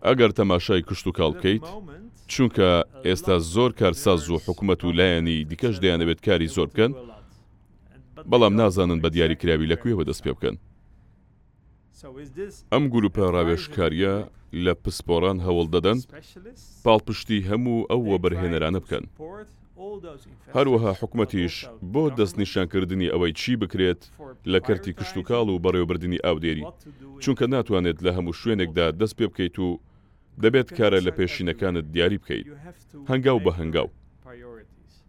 [SPEAKER 2] ئەگەر تەماشای کشتوکاڵ بکەیت چونکە ئێستا زۆر کارساز و حکومەت و لایەنی دیکەش دەیانەوێت کاری زۆر بکەن بەڵام نازانن بە دیاریکراوی لە کوێوە دەست پێ بکەن. ئەم گروپە ڕاوێژکارییە لە پسپۆڕان هەوڵدەدەن پاڵپشتی هەموو ئەو وەبەرهێنەرانە بکەن، هەروەها حکومەتیش بۆ دەستنیشانکردنی ئەوەی چی بکرێت لە کەرتی کشتوکاڵ و بەڕێوەبردنی ئاودێری، چونکە ناتوانێت لە هەموو شوێنێکدا دەست پێبکەیت و، دەبێت کارە لە پێشینەکانت دیاری بکەیت هەنگاو بە هەنگاو.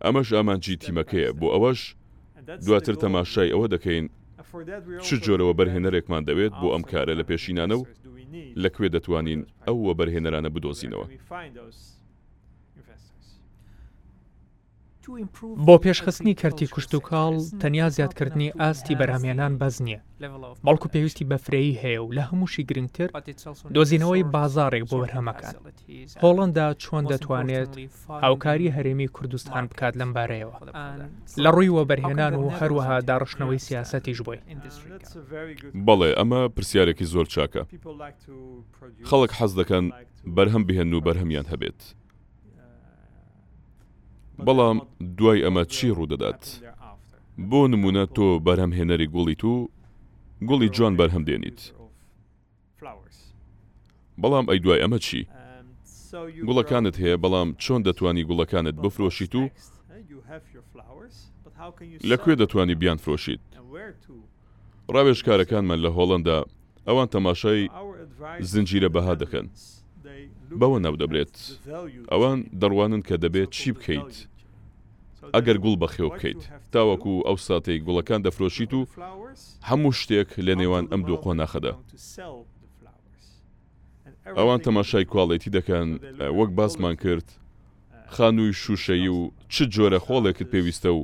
[SPEAKER 2] ئەمەش ئامانجی تیمەکەیە، بۆ ئەوەش دواتر تەماشای ئەوە دەکەین چ جۆرە وەبەرهێنەرێکمان دەوێت بۆ ئەم کارە لە پێشینانە و لە کوێ دەتوانین ئەو وەبەرهێنەرانە بدۆزینەوە.
[SPEAKER 1] بۆ پێشخستنی کەرتی کشتوکاڵ تەنیا زیادکردنی ئاستی بەرهەمهێنان بەس نییە بەڵکو پێویستی بە فرەیی هەیە و لە هەمووشی گرنگتر دۆزینەوەی بازاڕێک بۆ بەرهەمەکان هۆڵندا چۆن دەتوانێت هاوکاری هەرێمی کوردستان بکات لەم بارەیەوە لە ڕووی وەبەرهێنان و هەروەها داڕشتنەوەی سیاسەتیش بۆی
[SPEAKER 2] بەڵێ ئەمە پرسیارێکی زۆر چاکە خەڵک حەز دەکەن بەرهەم بهێن و بەرهەمیان هەبێت. بەڵام دوای ئەمە چی ڕوودەدات؟ بۆ نموونە تۆ بەرهەمهێنەری گوڵیت و گوڵی جوان بەرهەم دێنیت. بەڵام ئەی دوای ئەمە چی؟ گوڵەکانت هەیە بەڵام چۆن دەتوانی گوڵەکانت بفرۆشیت و لە کوێ دەتوانی بیانفرۆشیت؟ ڕاوێژکارەکانمان لە هۆڵەندا، ئەوان تەماشای زنجیرە بەها دەکەن، بەوە ناودەبرێت، ئەوان دەڕوانن کە دەبێت چی بکەیت ئەگەر گوڵ بەخێوبکەیت، تاوەکو ئەو ساتەی گوڵەکان دەفرۆشیت و هەموو شتێک لە نێوان ئەم دوو قۆناخەدا. ئەوان تەماشای کواڵێتی دەکەن، وەک باسمان کرد، خانووی شووشەیی و چ جۆرە خۆڵێکت پێویستە و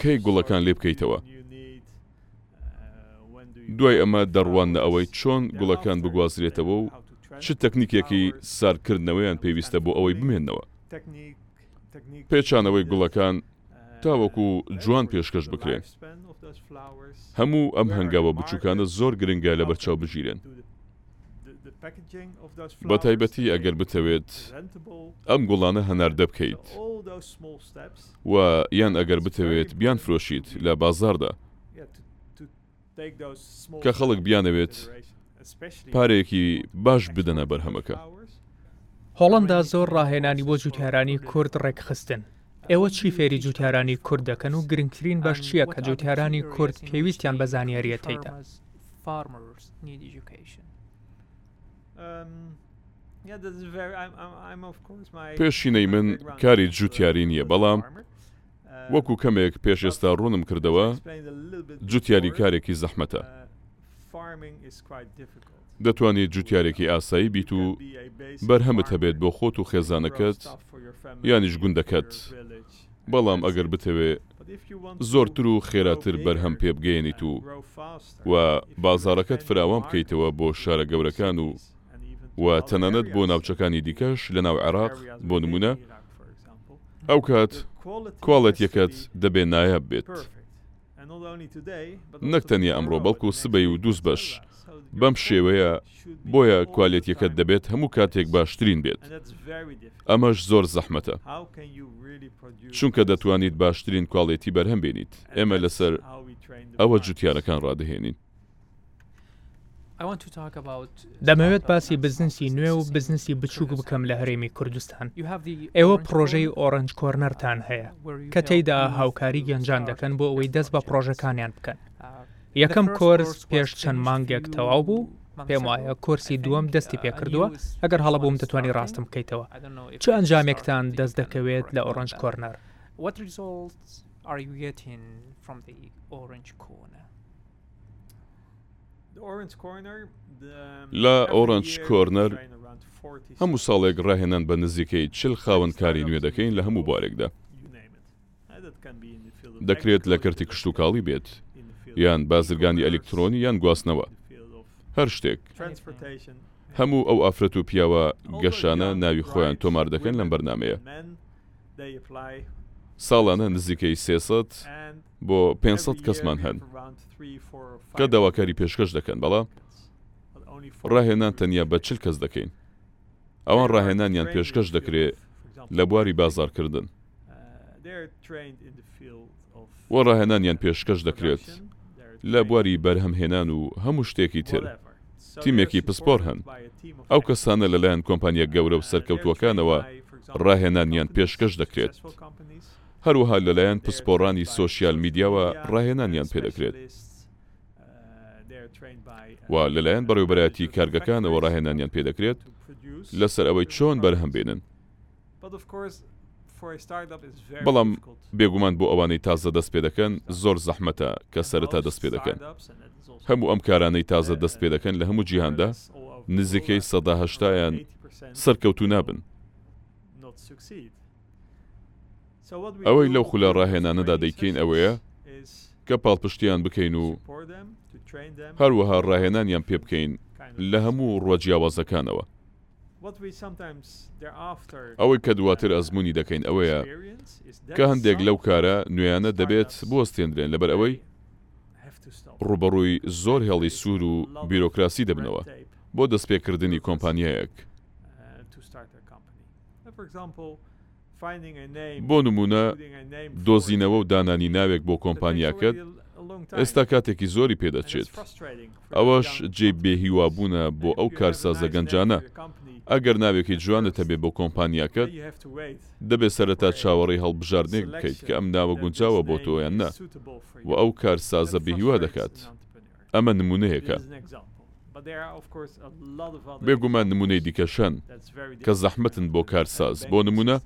[SPEAKER 2] کەی گوڵەکان لێ بکەیتەوە؟ دوای ئەمە دەڕواننە ئەوەی چۆن گوڵەکان بگوازرێتەوە و چ تەکنیکێکی ساردکردنەوەیان پێویستە بۆ ئەوەی بمێنەوە. پێچانەوەی گوڵەکان تاوەکو جوان پێشکەش بکرێن. هەموو ئەم هەنگاوە بچووکانە زۆر گرنگە لەبەرچاو بگیرێن. بەتایبەتی ئەگەر بتەوێت ئەم گوڵانە هەناردە بکەیت. و یان ئەگەر بتەوێت بیانفرۆشیت لە بازاڕدا کە خەڵک بیانەوێت پارەیەکی باش بدەنە بەرهەمەکە.
[SPEAKER 1] هۆڵەندا زۆر ڕاهێنانی بۆ جوتیارانی کورد ڕێکخستن، ئێوە چی فێری جوتیارانی کورد دەکەن و گرنگترین بەش چییە کە جوتیارانی کورد پێویستیان بە زانیارییە تێیدا؟
[SPEAKER 2] پێشینەی من کاری جوتیاری نییە بەڵام وەکو کەمێک پێش ئێستا ڕوونم کردەوە جوتیاری کارێکی زەحمەتە. دەتوانیت جوتیارێکی ئاسایی بیت و بەرهەمت هەبێت بۆ خۆت و خێزانەکەت یانیش گوندەکەت. بەڵام ئەگەر بتەوێ زۆرتر و خێراتر بەرهەم پێبگەیەنیت و و بازاڕەکەت فراوان بکەیتەوە بۆ شارە گەورەکان و و تەنانەت بۆ ناوچەکانی دیکەش لە ناو عێراق بۆ نموونە ئەوکات کواڵێتیەکەت دەبێ نایاب بێت. نەک تەنیا ئەمڕۆ بەڵکو سبەی و دووسبەش بەم شێوەیە بۆیە کوالێتیەکەت دەبێت هەموو کاتێک باشترین بێت ئەمەش زۆر زەحمەتە چونکە دەتوانیت باشترین کوالێتی بەرهەم بێنیت ئێمە لەسەر ئەوە جوتیارەکان ڕادەهێنین.
[SPEAKER 1] دەمەوێت باسی بزنسی نوێ و بزنسی بچووک بکەم لە هەرێمی کوردستان ئێوە پڕۆژەی ئۆرەنج کۆرنەرتان هەیە کە تێیدا هاوکاری گەنجان دەکەن بۆ ئەوەی دەست بە پڕۆژەکانیان بکەن یەکەم کۆرس پێش چەند مانگێک تەواو بوو پێم وایە کورسی دووەم دەستی پێکردووە ئەگەر هەڵە بووم دەتوانانی ڕاستم بکەیتەوە چ ئەنجامێکتان دەست دەکەوێت لە ئۆرەنج کۆرنەر
[SPEAKER 3] Are you getting from the orange corner?
[SPEAKER 2] لە ئۆرەنج کۆرنەر هەموو ساڵێک ڕاهێنان بە نزیکەی چل خاوەنکاری نوێ دەکەین لە هەموو بوارێکدا دەکرێت لە کەرتی کشتتوکاڵی بێت یان بازرگانی ئەلکترۆنی یان گواستنەوە هەر شتێک هەموو ئەو ئافرەت و پیاوە گەشانە ناوی خۆیان تۆمار دەکەن لەم بەرنمەیە ساڵانە نزیکەی سێ سەد بۆ پێنج سەد کەسمان هەن کە داواکاری پێشکەش دەکەن، بەڵام ڕاهێنان تەنیا بە چل کەس دەکەین. ئەوان ڕاهێنانیان پێشکەش دەکرێت لە بواری بازاڕکردن. و ڕاهێنانیان پێشکەش دەکرێت لە بواری بەرهەمهێنان و هەموو شتێکی تر تیمێکی پسپۆر هەن ئەو کەسانە لەلایەن کۆمپانیا گەورە و سەرکەوتووەکانەوە ڕاهێنانیان پێشکەش دەکرێت هەروەها لەلایەن پسپۆڕانی سۆشیال میدیاوە ڕاهێنانیان پێ دەکرێت و لەلایەن بەڕێوبەرایەتی کارگەکانەوە ڕاهێنانیان پێ دەکرێت لەسەر ئەوەی چۆن بەرهەم بێنن. بەڵام بێگومان بۆ ئەوانەی تازە دەست پێ دەکەن زۆر زەحمەتە کە سەرەتا دەست پێ دەکەن هەموو ئەم کارانەی تازە دەست پێ دەکەن لە هەموو جیهاندا نزیکەی سەدا هەشتا یان سەرکەوتوو نابن ئەوەی لەو خولە ڕاهێنانەدا دەیکەین ئەوەیە کە پاڵپشتیان بکەین و هەروەها ڕاهێنانیان پێ بکەین لە هەموو ڕووە جیاوازەکانەوە. ئەوەی کە دواتر ئەزموونی دەکەین ئەوەیە کە هەندێک لەو کارە نوێیانە دەبێت بوەستێندرێن لەبەر ئەوەی ڕووبەڕووی زۆر هێڵی سوور و بیرۆکراسی دەبنەوە بۆ دەستپێکردنی کۆمپانیایەک. بۆ نموونە دۆزینەوە و دانانی ناوێک بۆ کۆمپانیاکەت ئێستا کاتێکی زۆری پێ دەچێت، ئەوەش جێی بێهیوابوونە بۆ ئەو کارسازە گەنجانە، ئەگەر ناوێکی جوانت هەبێت بۆ کۆمپانیاکەت، دەبێت سەرەتا چاوەڕێی هەڵبژاردنێک بکەیت کە ئەم ناوە گونجاوە بۆ تۆ یان نا، و ئەو کارسازە بێهیوا دەکات. ئەمە نموونەیەکە، بێگومان نموونەی دیکەش هەن کە زەحمەتن بۆ کارساز، بۆ نموونە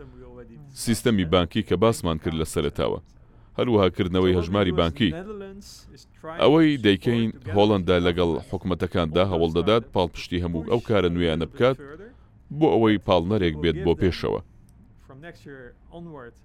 [SPEAKER 2] سیستەمی بانکی کە باسمان کرد لە سەرەتاوە، هەروەها کردنەوەی هەژماری بانکی. ئەوەی دەیکەین، هۆڵەندا لەگەڵ حکومەتەکاندا هەوڵ دەدات پاڵپشتی هەموو ئەو کارە نوێیانە بکات بۆ ئەوەی پاڵنەرێک بێت بۆ پێشەوە.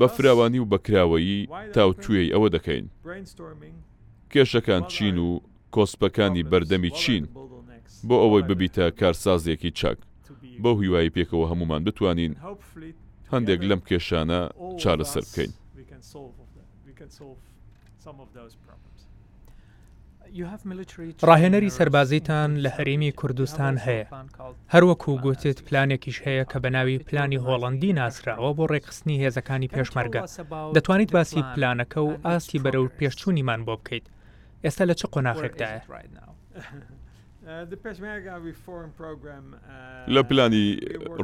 [SPEAKER 2] بە فراوانی و بە کراوەیی تاوتوێی ئەوە دەکەین کێشەکان چین و کۆسپەکانی بەردەمی چین بۆ ئەوەی ببیتە کارسازێکی چاک، بەو هیوایەی پێکەوە هەموومان بتوانین هەندێک لەم کێشانە چارەسەر بکەین.
[SPEAKER 1] ڕاهێنەری سەربازیتان لە هەرێمی کوردستان هەیە هەروەکو گوتت پلانێکیش هەیە کە بە ناوی پلانی هۆڵندی ناسراوە بۆ ڕێکخستنی هێزەکانی پێشمەرگە دەتوانیت باسی پلانەکە و ئاستی بەرە و پێشچوونیمان بۆ بکەیت ئێستا لە چ قۆناخێکدایە؟
[SPEAKER 2] لە پلانی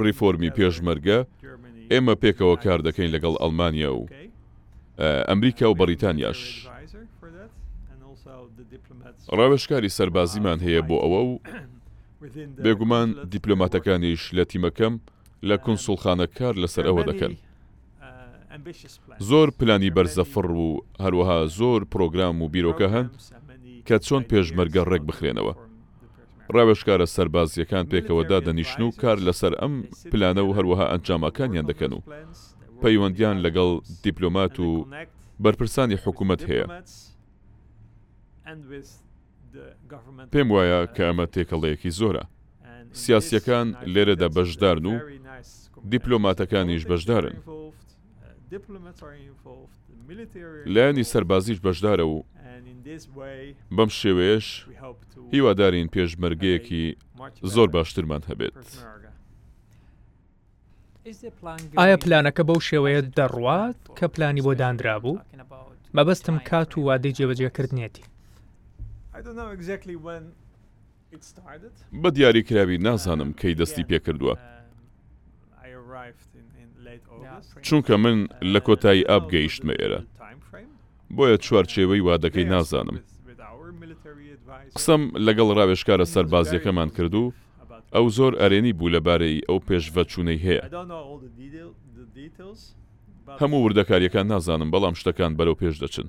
[SPEAKER 2] ڕیفۆرمی پێشمەرگە ئێمە پێکەوە کار دەکەین لەگەڵ ئەڵمانیا و. ئەمریکا و بەڕیتانیاش ڕاوێژکاری سەربازیمان هەیە بۆ ئەوە و بێگومان دیپلۆماتەکانیش لە تیمەکەم لە کونسوڵخانە کار لەسەر ئەوە دەکەن. زۆر پلانی بەرزە فڕ و هەروەها زۆر پرۆگرام و بیرۆکە هەن کە چۆن پێشمەرگە ڕێکبخرێنەوە. ڕاوێژکارە سەربازییەکان پێکەوە دادەنیشن و کار لەسەر ئەم پلانە و هەروەها ئەنجاماکانیان دەکەن و پەیوەندییان لەگەڵ دیپلۆمات و بەرپرسانی حکوومەت هەیە. پێم وایە کە ئەمە تێکەڵەیەکی زۆرە. سیاسییەکان لێرەدا بەشدارن و دیپلۆماتەکانیش بەشدارن. لایەنی سەربازیش بەشدارە و بەم شێوەیەش هیوادارین پێشمەرگەیەکی زۆر باشترمان هەبێت.
[SPEAKER 1] ئایا پلانەکە بەو شێوەیە دەڕوات کە پلانی بۆ دانرابوو؟ مەبەستم کات و وادەی جێبەجێکردنیەتی.
[SPEAKER 2] بە دیاری کراوی نازانم کەی دەستی پێ کردووە. چونکە من لە کۆتایی ئاب گەیشتمە ئێرە. بۆیە چوارچێوەی وادەکەی نازانم. قسەم لەگەڵ راوێژکارە سەربازییەکەمان کرد و ئەو زۆر ئەرێنی بوو لە بارەیی ئەو پێشڤەچوونەی هەیە. هەموو وردەکارییەکان نازانم بەڵام شتەکان بەرەو پێش دەچن.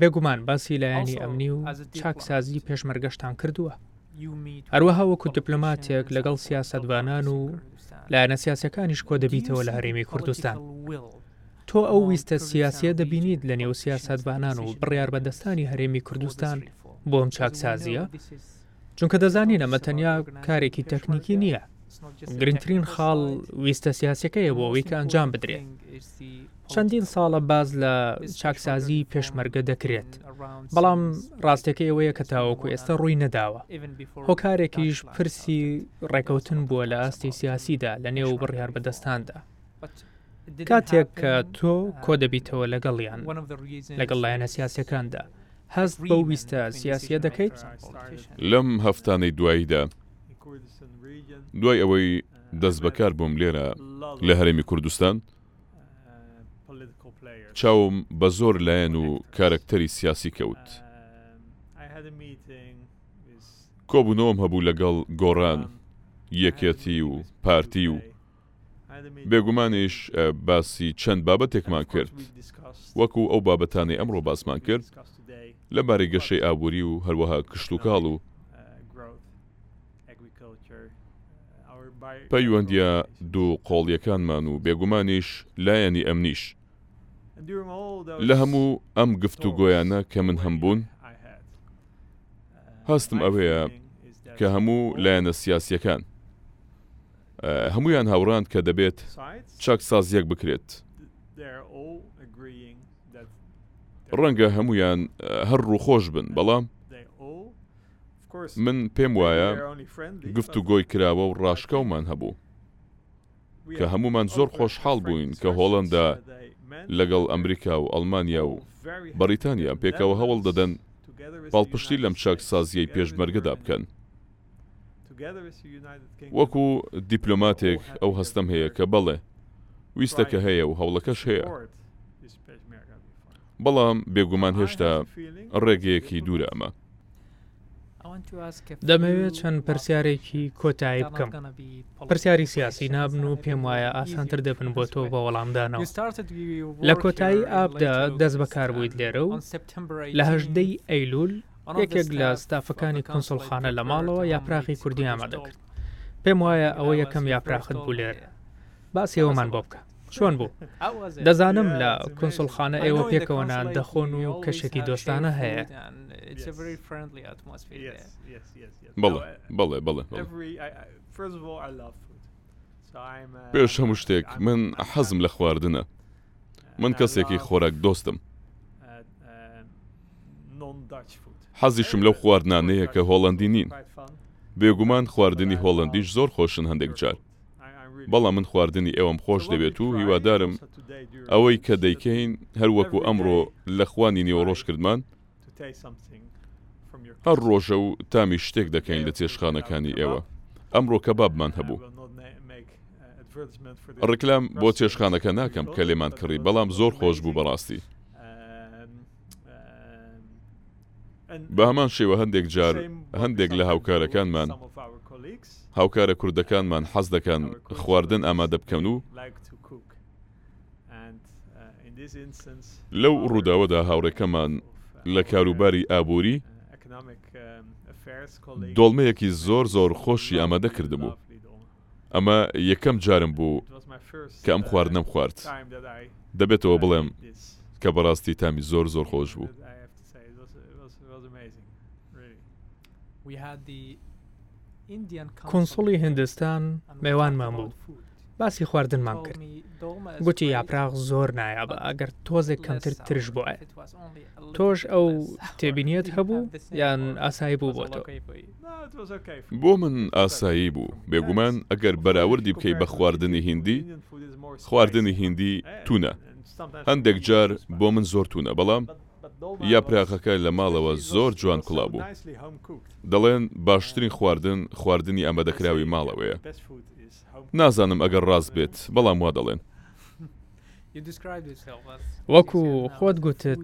[SPEAKER 2] بێگومان باسی
[SPEAKER 1] لایەنی ئەمنی و چاکسازی پێشمەرگەشتان کردووە هەروەها وەکو دیپلۆماتێک لەگەڵ سیاستڤانان و لایەنە سیاسەکانیش کۆ دەبیتەوە لە هەرێمی کوردستان تۆ ئەو ویستە سیاسە دەبینیت لە نێو سیاستڤانان و بڕیار بەدەستانی هەرێمی کوردستان بۆم چاکسازیە چونکە دەزانین ئەمە تەنیا کارێکی تەکنیکی نییە گرنگترین خاڵ ویستە سیاسەکەیە بۆ ئەوەی کە ئەنجام بدرێت چەندین ساڵە باس لە چاکسازی پێشمەرگە دەکرێت بەڵام ڕاستەکە ئەوەیە کە تاوەکو ئێستا ڕووی نەداوە هۆکارێکیش پرسی ڕێکەوتن بووە لە ئاستی سیاسیدا لە نێو بڕیار بەدەستاندا کاتێک کە تۆ کۆ دەبیتەوە لەگەڵیان لەگەڵ لایەنە سیاسەکاندا هەست بۆ ویستە سیاسیە دەکەیت
[SPEAKER 2] لەم هەفتانەی دواییدا دوای ئەوەی دەست بەکار بووم لێرە لە هەرێمی کوردستان چاوم بە زۆر لایەن و کارەکتەری سیاسی کەوت. کۆبوونەوەم هەبوو لەگەڵ گۆڕان، یەکێتی و پارتی و بێگومانیش باسی چەند بابەتێکمان کرد وەکو ئەو بابەتانەی ئەمڕۆ باسمان کرد لەبارەی گەشەی ئابووری و هەروەها کشتوکاڵ و پەیوەندییە دوو قۆڵییەکانمان و بێگومانیش لایەنی ئەمنیش. لە هەموو ئەم گفتوگۆیانە کە من هەمبوون، هەستم ئەوەیە کە هەموو لایەنە سیاسییەکان، هەموویان هاوڕان کە دەبێت چاکسازییەک بکرێت. ڕەنگە هەموویان هەر ڕووخۆش بن، بەڵام. من پێم وایە گفتوگۆی کراوە و ڕاشکاومان هەبوو، کە هەموومان زۆر خۆشحاڵ بووین کە هۆڵەندا لەگەڵ ئەمریکا و ئەڵمانیا و بەڕیتانیا پێکەوە هەوڵ دەدەن پاڵپشتی لەم چاکسازییەی پێشمەرگەدا بکەن. وەکو دیپلۆماتێک ئەو هەستەم هەیە کە بەڵێ، ویستەکە هەیە و هەوڵەکەش هەیە. بەڵام بێگومان هێشتا ڕێگەیەکی دوورە ئەمە.
[SPEAKER 1] دەمەوێت چەند پرسیارێکی کۆتایی بکەم. پرسیاری سیاسی نابن و پێم وایە ئاسانتر دەبن بۆ تۆ بە وەڵامدانەوە. لە کۆتایی ئابدا دەست بەکار بوویت لێرە و لە هەژدەی ئەیلوول یەکێک لە ستافەکانی کونسوڵخانە لە ماڵەوە یاپراخی کوردی ئامادە کرد. پێم وایە ئەوە یەکەم یاپراخت بوو لێرە. باسی ئەوەمان بۆ بکە. چۆن بوو؟ دەزانم لە کونسڵخانە ئێوە پێکەوە نان دەخۆن و کەشێکی دۆستانە هەیە
[SPEAKER 2] بڵێ بڵێ بڵێ پێش هەموو شتێک من حەزم لە خواردنە من کەسێکی خۆراک دۆستم حەزیشم لەو خواردنانەیە کە هۆڵندی نین بێگومان خواردنی هۆڵندیش زۆر خۆشن هەندێک جار بەڵام من خواردنی ئێوەم خۆش دەوێت و هیوادارم ئەوەی کە دەیکەین هەر وەکو ئەمڕۆ لە خوانی نێوەڕۆژ کردمان هەر ڕۆژە و تامی شتێک دەکەین لە چێشتخانەکانی ئێوە ئەمڕۆ کەبابمان هەبوو. ڕیکلام بۆ چێشتخانەکە ناکەم کە لێمان کڕی بەڵام زۆر خۆش بوو بەڕاستی. بە هەمان شێوە هەندێک جار هەندێک لە هاوکارەکانمان، هاوکارە کوردەکانمان حەز دەکەن خواردن ئامادە بکەن و لەو ڕووداوەدا هاوڕێکەمان لە کاروباری ئابووری دۆڵمەیەکی زۆر زۆر خۆشی ئامادە کردبوو. ئەمە یەکەم جارم بوو کە ئەم خواردنەم خوارد دەبێتەوە بڵێم کە بەڕاستی تامی زۆر زۆر خۆش بوو.
[SPEAKER 1] کونسوڵی هندستان مێوانمان بوو باسی خواردنمان کرد گوتی یاپراغ زۆر نایابە ئەگەر تۆزێک کەمتر ترش بووە تۆش ئەو تێبینیت هەبوو یان ئاسایی بوو بۆ تۆ.
[SPEAKER 2] بۆ من ئاسایی بوو، بێگومان ئەگەر بەراوردی بکەی بە خواردنی هیندی، خواردنی هیندی توونە، هەندێک جار بۆ من زۆر توونە، بەڵام یاپراخەکە لە ماڵەوە زۆر جوان کوڵا بوو، دەڵێن باشترین خواردن خواردنی ئامادەکراوی ماڵەوەیە، نازانم ئەگەر ڕاست بێت، بەڵام وا دەڵێن.
[SPEAKER 1] وەکو خۆت گوتت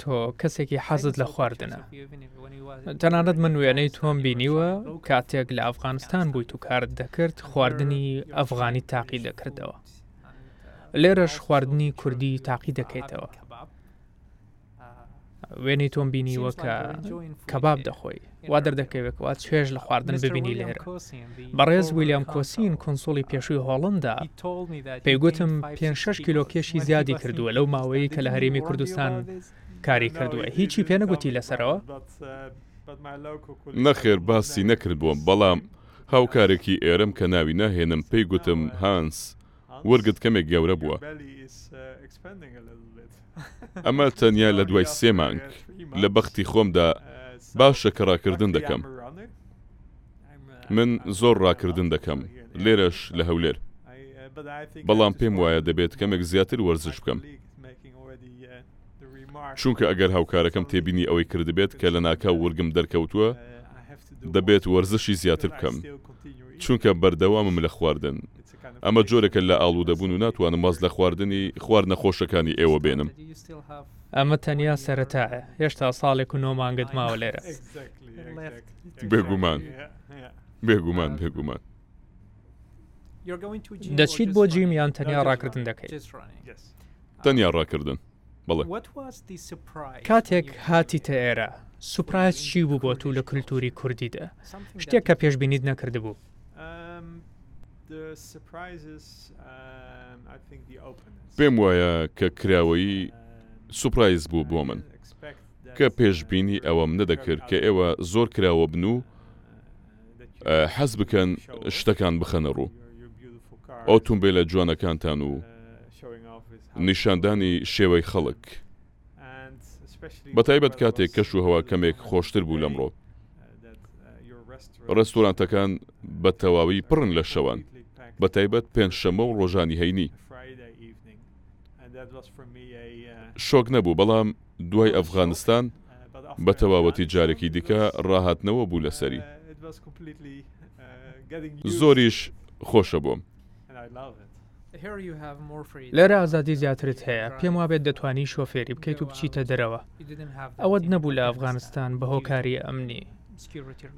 [SPEAKER 1] تۆ کەسێکی حەزت لە خواردنە تەنانەت من وێنەی تۆم بینیوە کاتێک لە ئەفغانستان بوویت و کارت دەکرد خواردنی ئەفغانی تاقی دەکردەوە لێرەش خواردنی کوردی تاقی دەکەیتەوە وێنەی تۆم بینیوە کە کەباب دەخۆی وا دەردەکەوێتەوە چێژ لە خواردن ببینی لێرە بەڕێز ویلیام کۆسین کونسوڵی پێشووی هۆڵندا پێی گوتم پێ شش کیلۆ کێشی زیادی کردووە لەو ماوەیە کە لە هەرێمی کوردستان کاری کردووە هیچی پێنەگوتی لەسەرەوە
[SPEAKER 2] نەخێر باسی نەکردبووم بەڵام هاوکارێکی ئێرەم کە ناوی ناهێنم پێی گوتم هانس ورگت کەمێک گەورە بووە. ئەمە تەنیا لە دوای سێ مانگ. لە بەختی خۆمدا باشە کە ڕاکردن دەکەم. من زۆر ڕاکردن دەکەم لێرەش لە هەولێر. بەڵام پێم وایە دەبێت کەمێک زیاتر وەرزش بکەم. چونکە ئەگەر هاوکارەکەم تێبینی ئەوەی کردبێت کە لەناکاو ورگم دەرکەوتووە، دەبێت وەرزشی زیاتر بکەم، چونکە بەردەوامم لە خواردن. ئەمە جۆرێکە لە ئاڵوودەبوون و ناتوانم واز لە خواردنی خواردنە خۆشەکانی ئێوە بێنم.
[SPEAKER 1] ئەمە تەنیا سەرەتایە، هێشتا ساڵێک و نۆ مانگت ماوە لێرە.
[SPEAKER 2] بێگومان. بێگومان. بێگومان.
[SPEAKER 1] دەچیت بۆ جیم یان تەنیا ڕاکردن دەکەیت؟
[SPEAKER 2] تەنیا ڕاکردن، بەڵێ.
[SPEAKER 1] کاتێک هاتیتە ئێرە، سوپرایز چی بوو بۆت و لە کولتووری کوردیدا؟ شتێک کە پێشبینیت نەکردبوو؟
[SPEAKER 2] پێم وایە کە کراوەیی سوپرایز بوو بۆ من، کە پێشبینی ئەوەم نەدەکرد کە ئێوە زۆر کراوە بن و، حەز بکەن شتەکان بخەنە ڕوو ئۆتومبێلە جوانەکانتان و نیشاندانی شێوەی خەڵک بەتایبەت کاتێک کەش و هەوا کەمێک خۆشتر بوو لەمڕۆ ڕێستورانتەکان بە تەواوی پڕن لە شەوان بەتایبەت پێنجشەمە و ڕۆژانی هەینی شۆک نەبوو بەڵام دوای ئەفغانستان بە تەواوەتی جارێکی دیکە ڕاهاتنەوە بوو لەسەری. زۆریش خۆشە بۆم.
[SPEAKER 1] لێرە ئازادی زیاترت هەیە، پێم وابێت دەتوانی شۆفێری بکەیت و بچیتە دەرەوە. ئەوەت نەبوو لە ئەفغانستان بە هۆکاری ئەمنی.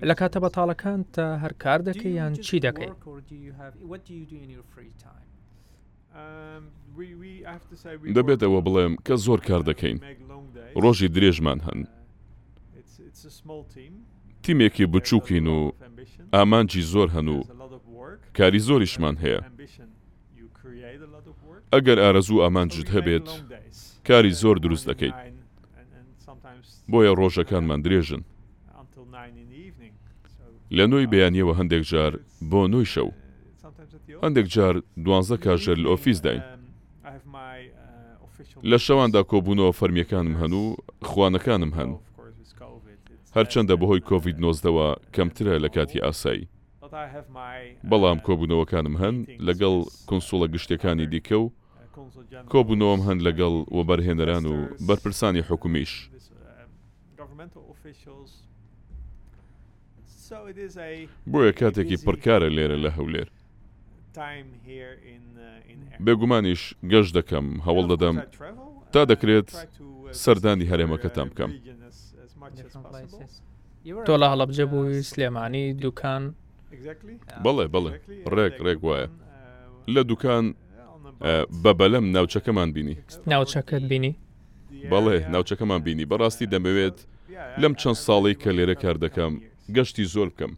[SPEAKER 1] لە کاتە بەتاڵەکانتدا هەر کار دەکەی یان چی دەکەی؟
[SPEAKER 2] دەبێت ئەوە بڵێم کە زۆر کار دەکەین، ڕۆژی درێژمان هەن، تیمێکی بچووکین و ئامانجی زۆر هەن و کاری زۆریشمان هەیە، ئەگەر ئارەزوو و ئامانجت هەبێت کاری زۆر دروست دەکەیت، بۆیە ڕۆژەکانمان درێژن لە نۆی بەیانیەوە هەندێک جار بۆ نۆی شەو. هەندێک جار دوانزە کاژێر لە ئۆفیسداین. لە شەواندا کۆبوونەوە فەرمییەکانم هەن و خوانەکانم هەن. هەرچەندە بەهۆی کۆڤید نۆزدەوە کەمترە لە کاتی ئاسایی. بەڵام کۆبوونەوەکانم هەن لەگەڵ کونسوڵە گشتییەکانی دیکە و کۆبوونەوەم هەن لەگەڵ وەبەرهێنەران و بەرپرسانی حکومیش. بۆیە کاتێکی پڕکارە لێرە لە هەولێر. بێگومانیش گەشت دەکەم، هەوڵ دەدەم تا دەکرێت سەردانی هەرێمەکەتان بکەم.
[SPEAKER 1] تۆ لە هەڵەبجە بووی، سلێمانی، دوکان؟
[SPEAKER 2] بەڵێ بەڵێ، ڕێک ڕێک وایە. لە دوکان بە بەلەم ناوچەکەمان بینی.
[SPEAKER 1] ناوچەکەت بینی؟
[SPEAKER 2] بەڵێ، ناوچەکەمان بینی. بەڕاستی دەمەوێت لەم چەند ساڵەی کە لێرە کار دەکەم، گەشتی زۆر بکەم.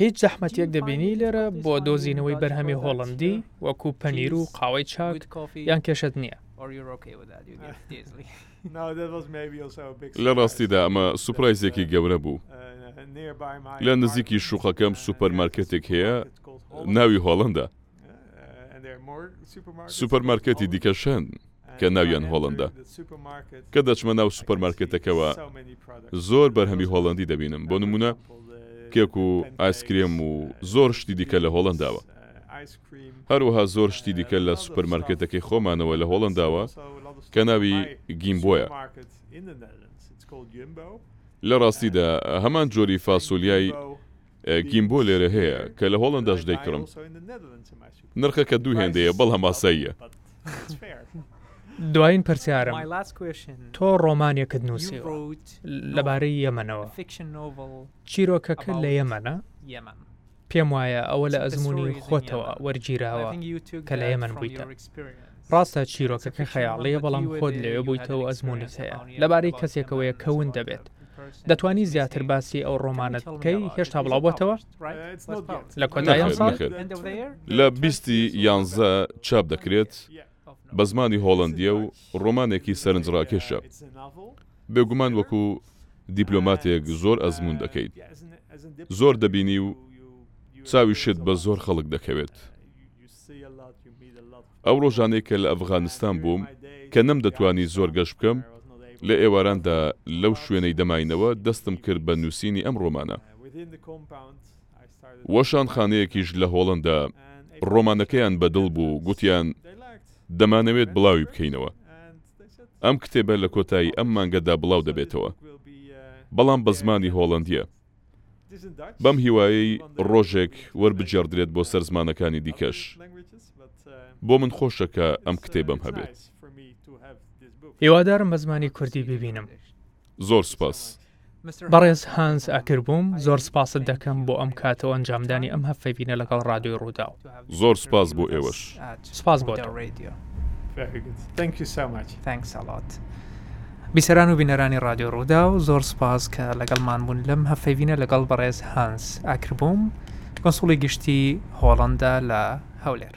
[SPEAKER 1] هیچ زەحمەتێک دەبینی لێرە بۆ دۆزینەوەی بەرهەمی هۆڵەندی، وەکو پەنیر و قاوەی چاک، یان کێشەت نییە؟
[SPEAKER 2] لە ڕاستیدا ئەمە سوپرایزێکی گەورە بوو. لە نزیکی شوقەکەم سوپەرمارکێتێک هەیە، ناوی هۆڵەندە. سوپەرمارکێتی دیکەش هەن کە ناویان هۆڵەندە. کە دەچمە ناو سوپەرمارکێتەکەوە زۆر بەرهەمی هۆڵەندی دەبینم، بۆ نموونە کێک و ئایسکرێم و زۆر شتی دیکە لە هۆڵەنداوە. هەروەها زۆر شتی دیکە لە سوپەرمارکێتەکەی خۆمانەوە لە هۆڵەنداوە کە ناوی گیمبۆیە. لە ڕاستیدا هەمان جۆری فاسۆلیای گیم بۆ لێرە هەیە کە لە هۆڵەنداش دەیکڕم نرخەکە دوو هێندەیە بەڵام ئاساییە.
[SPEAKER 1] دوایین پرسیارم تۆ ڕۆمانێکت نووسیوە لەبارەی یەمەنەوە چیرۆکەکە لە یەمەنە پێم وایە ئەوە لە ئەزموونی خۆتەوە وەرگیراوە کە لە یەمەن بوویتە ڕاستە چیرۆکەکە خەیاڵییە بەڵام خۆت لەوێ بوویتەوە و ئەزموونت هەیە، لەبارەی کەسێکەوەیە کە ون دەبێت. دەتوانی زیاتر باسی ئەو ڕۆمانەت بکەی؟ هێشتا بڵاوبۆتەوە؟ لە کۆتایی ئەم ساڵ؟
[SPEAKER 2] نەخێر نەخێر لە بیست ی یانزە چاپ دەکرێت بە زمانی هۆڵەندییە و ڕۆمانێکی سەرنجڕاکێشە بێگومان وەکو دیپلۆماتێک زۆر ئەزموون دەکەیت زۆر دەبینی و چاویشت بە زۆر خەڵک دەکەوێت ئەو ڕۆژانەی کە لە ئەفغانستان بووم، کە نەمدەتوانی زۆر گەشت بکەم، لە ئێواراندا لەو شوێنەی دەماینەوە دەستم کرد بە نووسینی ئەم ڕۆمانە. وەشانخانەیەکیش لە هۆڵەندا ڕۆمانەکەیان بە دڵ بوو، گوتیان دەمانەوێت بڵاوی بکەینەوە. ئەم کتێبە لە کۆتایی ئەم مانگەدا بڵاو دەبێتەوە، بەڵام بە زمانی هۆڵەندییە. بەم هیوایەی ڕۆژێک وەربگێڕدرێت بۆ سەر زمانەکانی دیکەش. بۆ من خۆشە کە ئەم کتێبەم هەبێت.
[SPEAKER 1] هیوادارم بە زمانی کوردی بیبینم.
[SPEAKER 2] زۆر سوپاس.
[SPEAKER 1] بەڕێز هانز ئاکربووم، زۆر سپاست دەکەم بۆ ئەم کاتە و ئەنجامدانی ئەم هەڤپەیڤینە لەگەڵ ڕادیۆی ڕووداو.
[SPEAKER 2] زۆر سوپاس بۆ ئێوەش.
[SPEAKER 1] سوپاس بۆتۆ. بیسەران و بینەرانی ڕادیۆ ڕووداو، زۆر سوپاس کە لەگەڵمان بوون لەم هەفەیڤینە لەگەڵ بەڕێز هانس ئاکربووم کۆنسوڵی گشتی هۆڵندا لە هەولێر.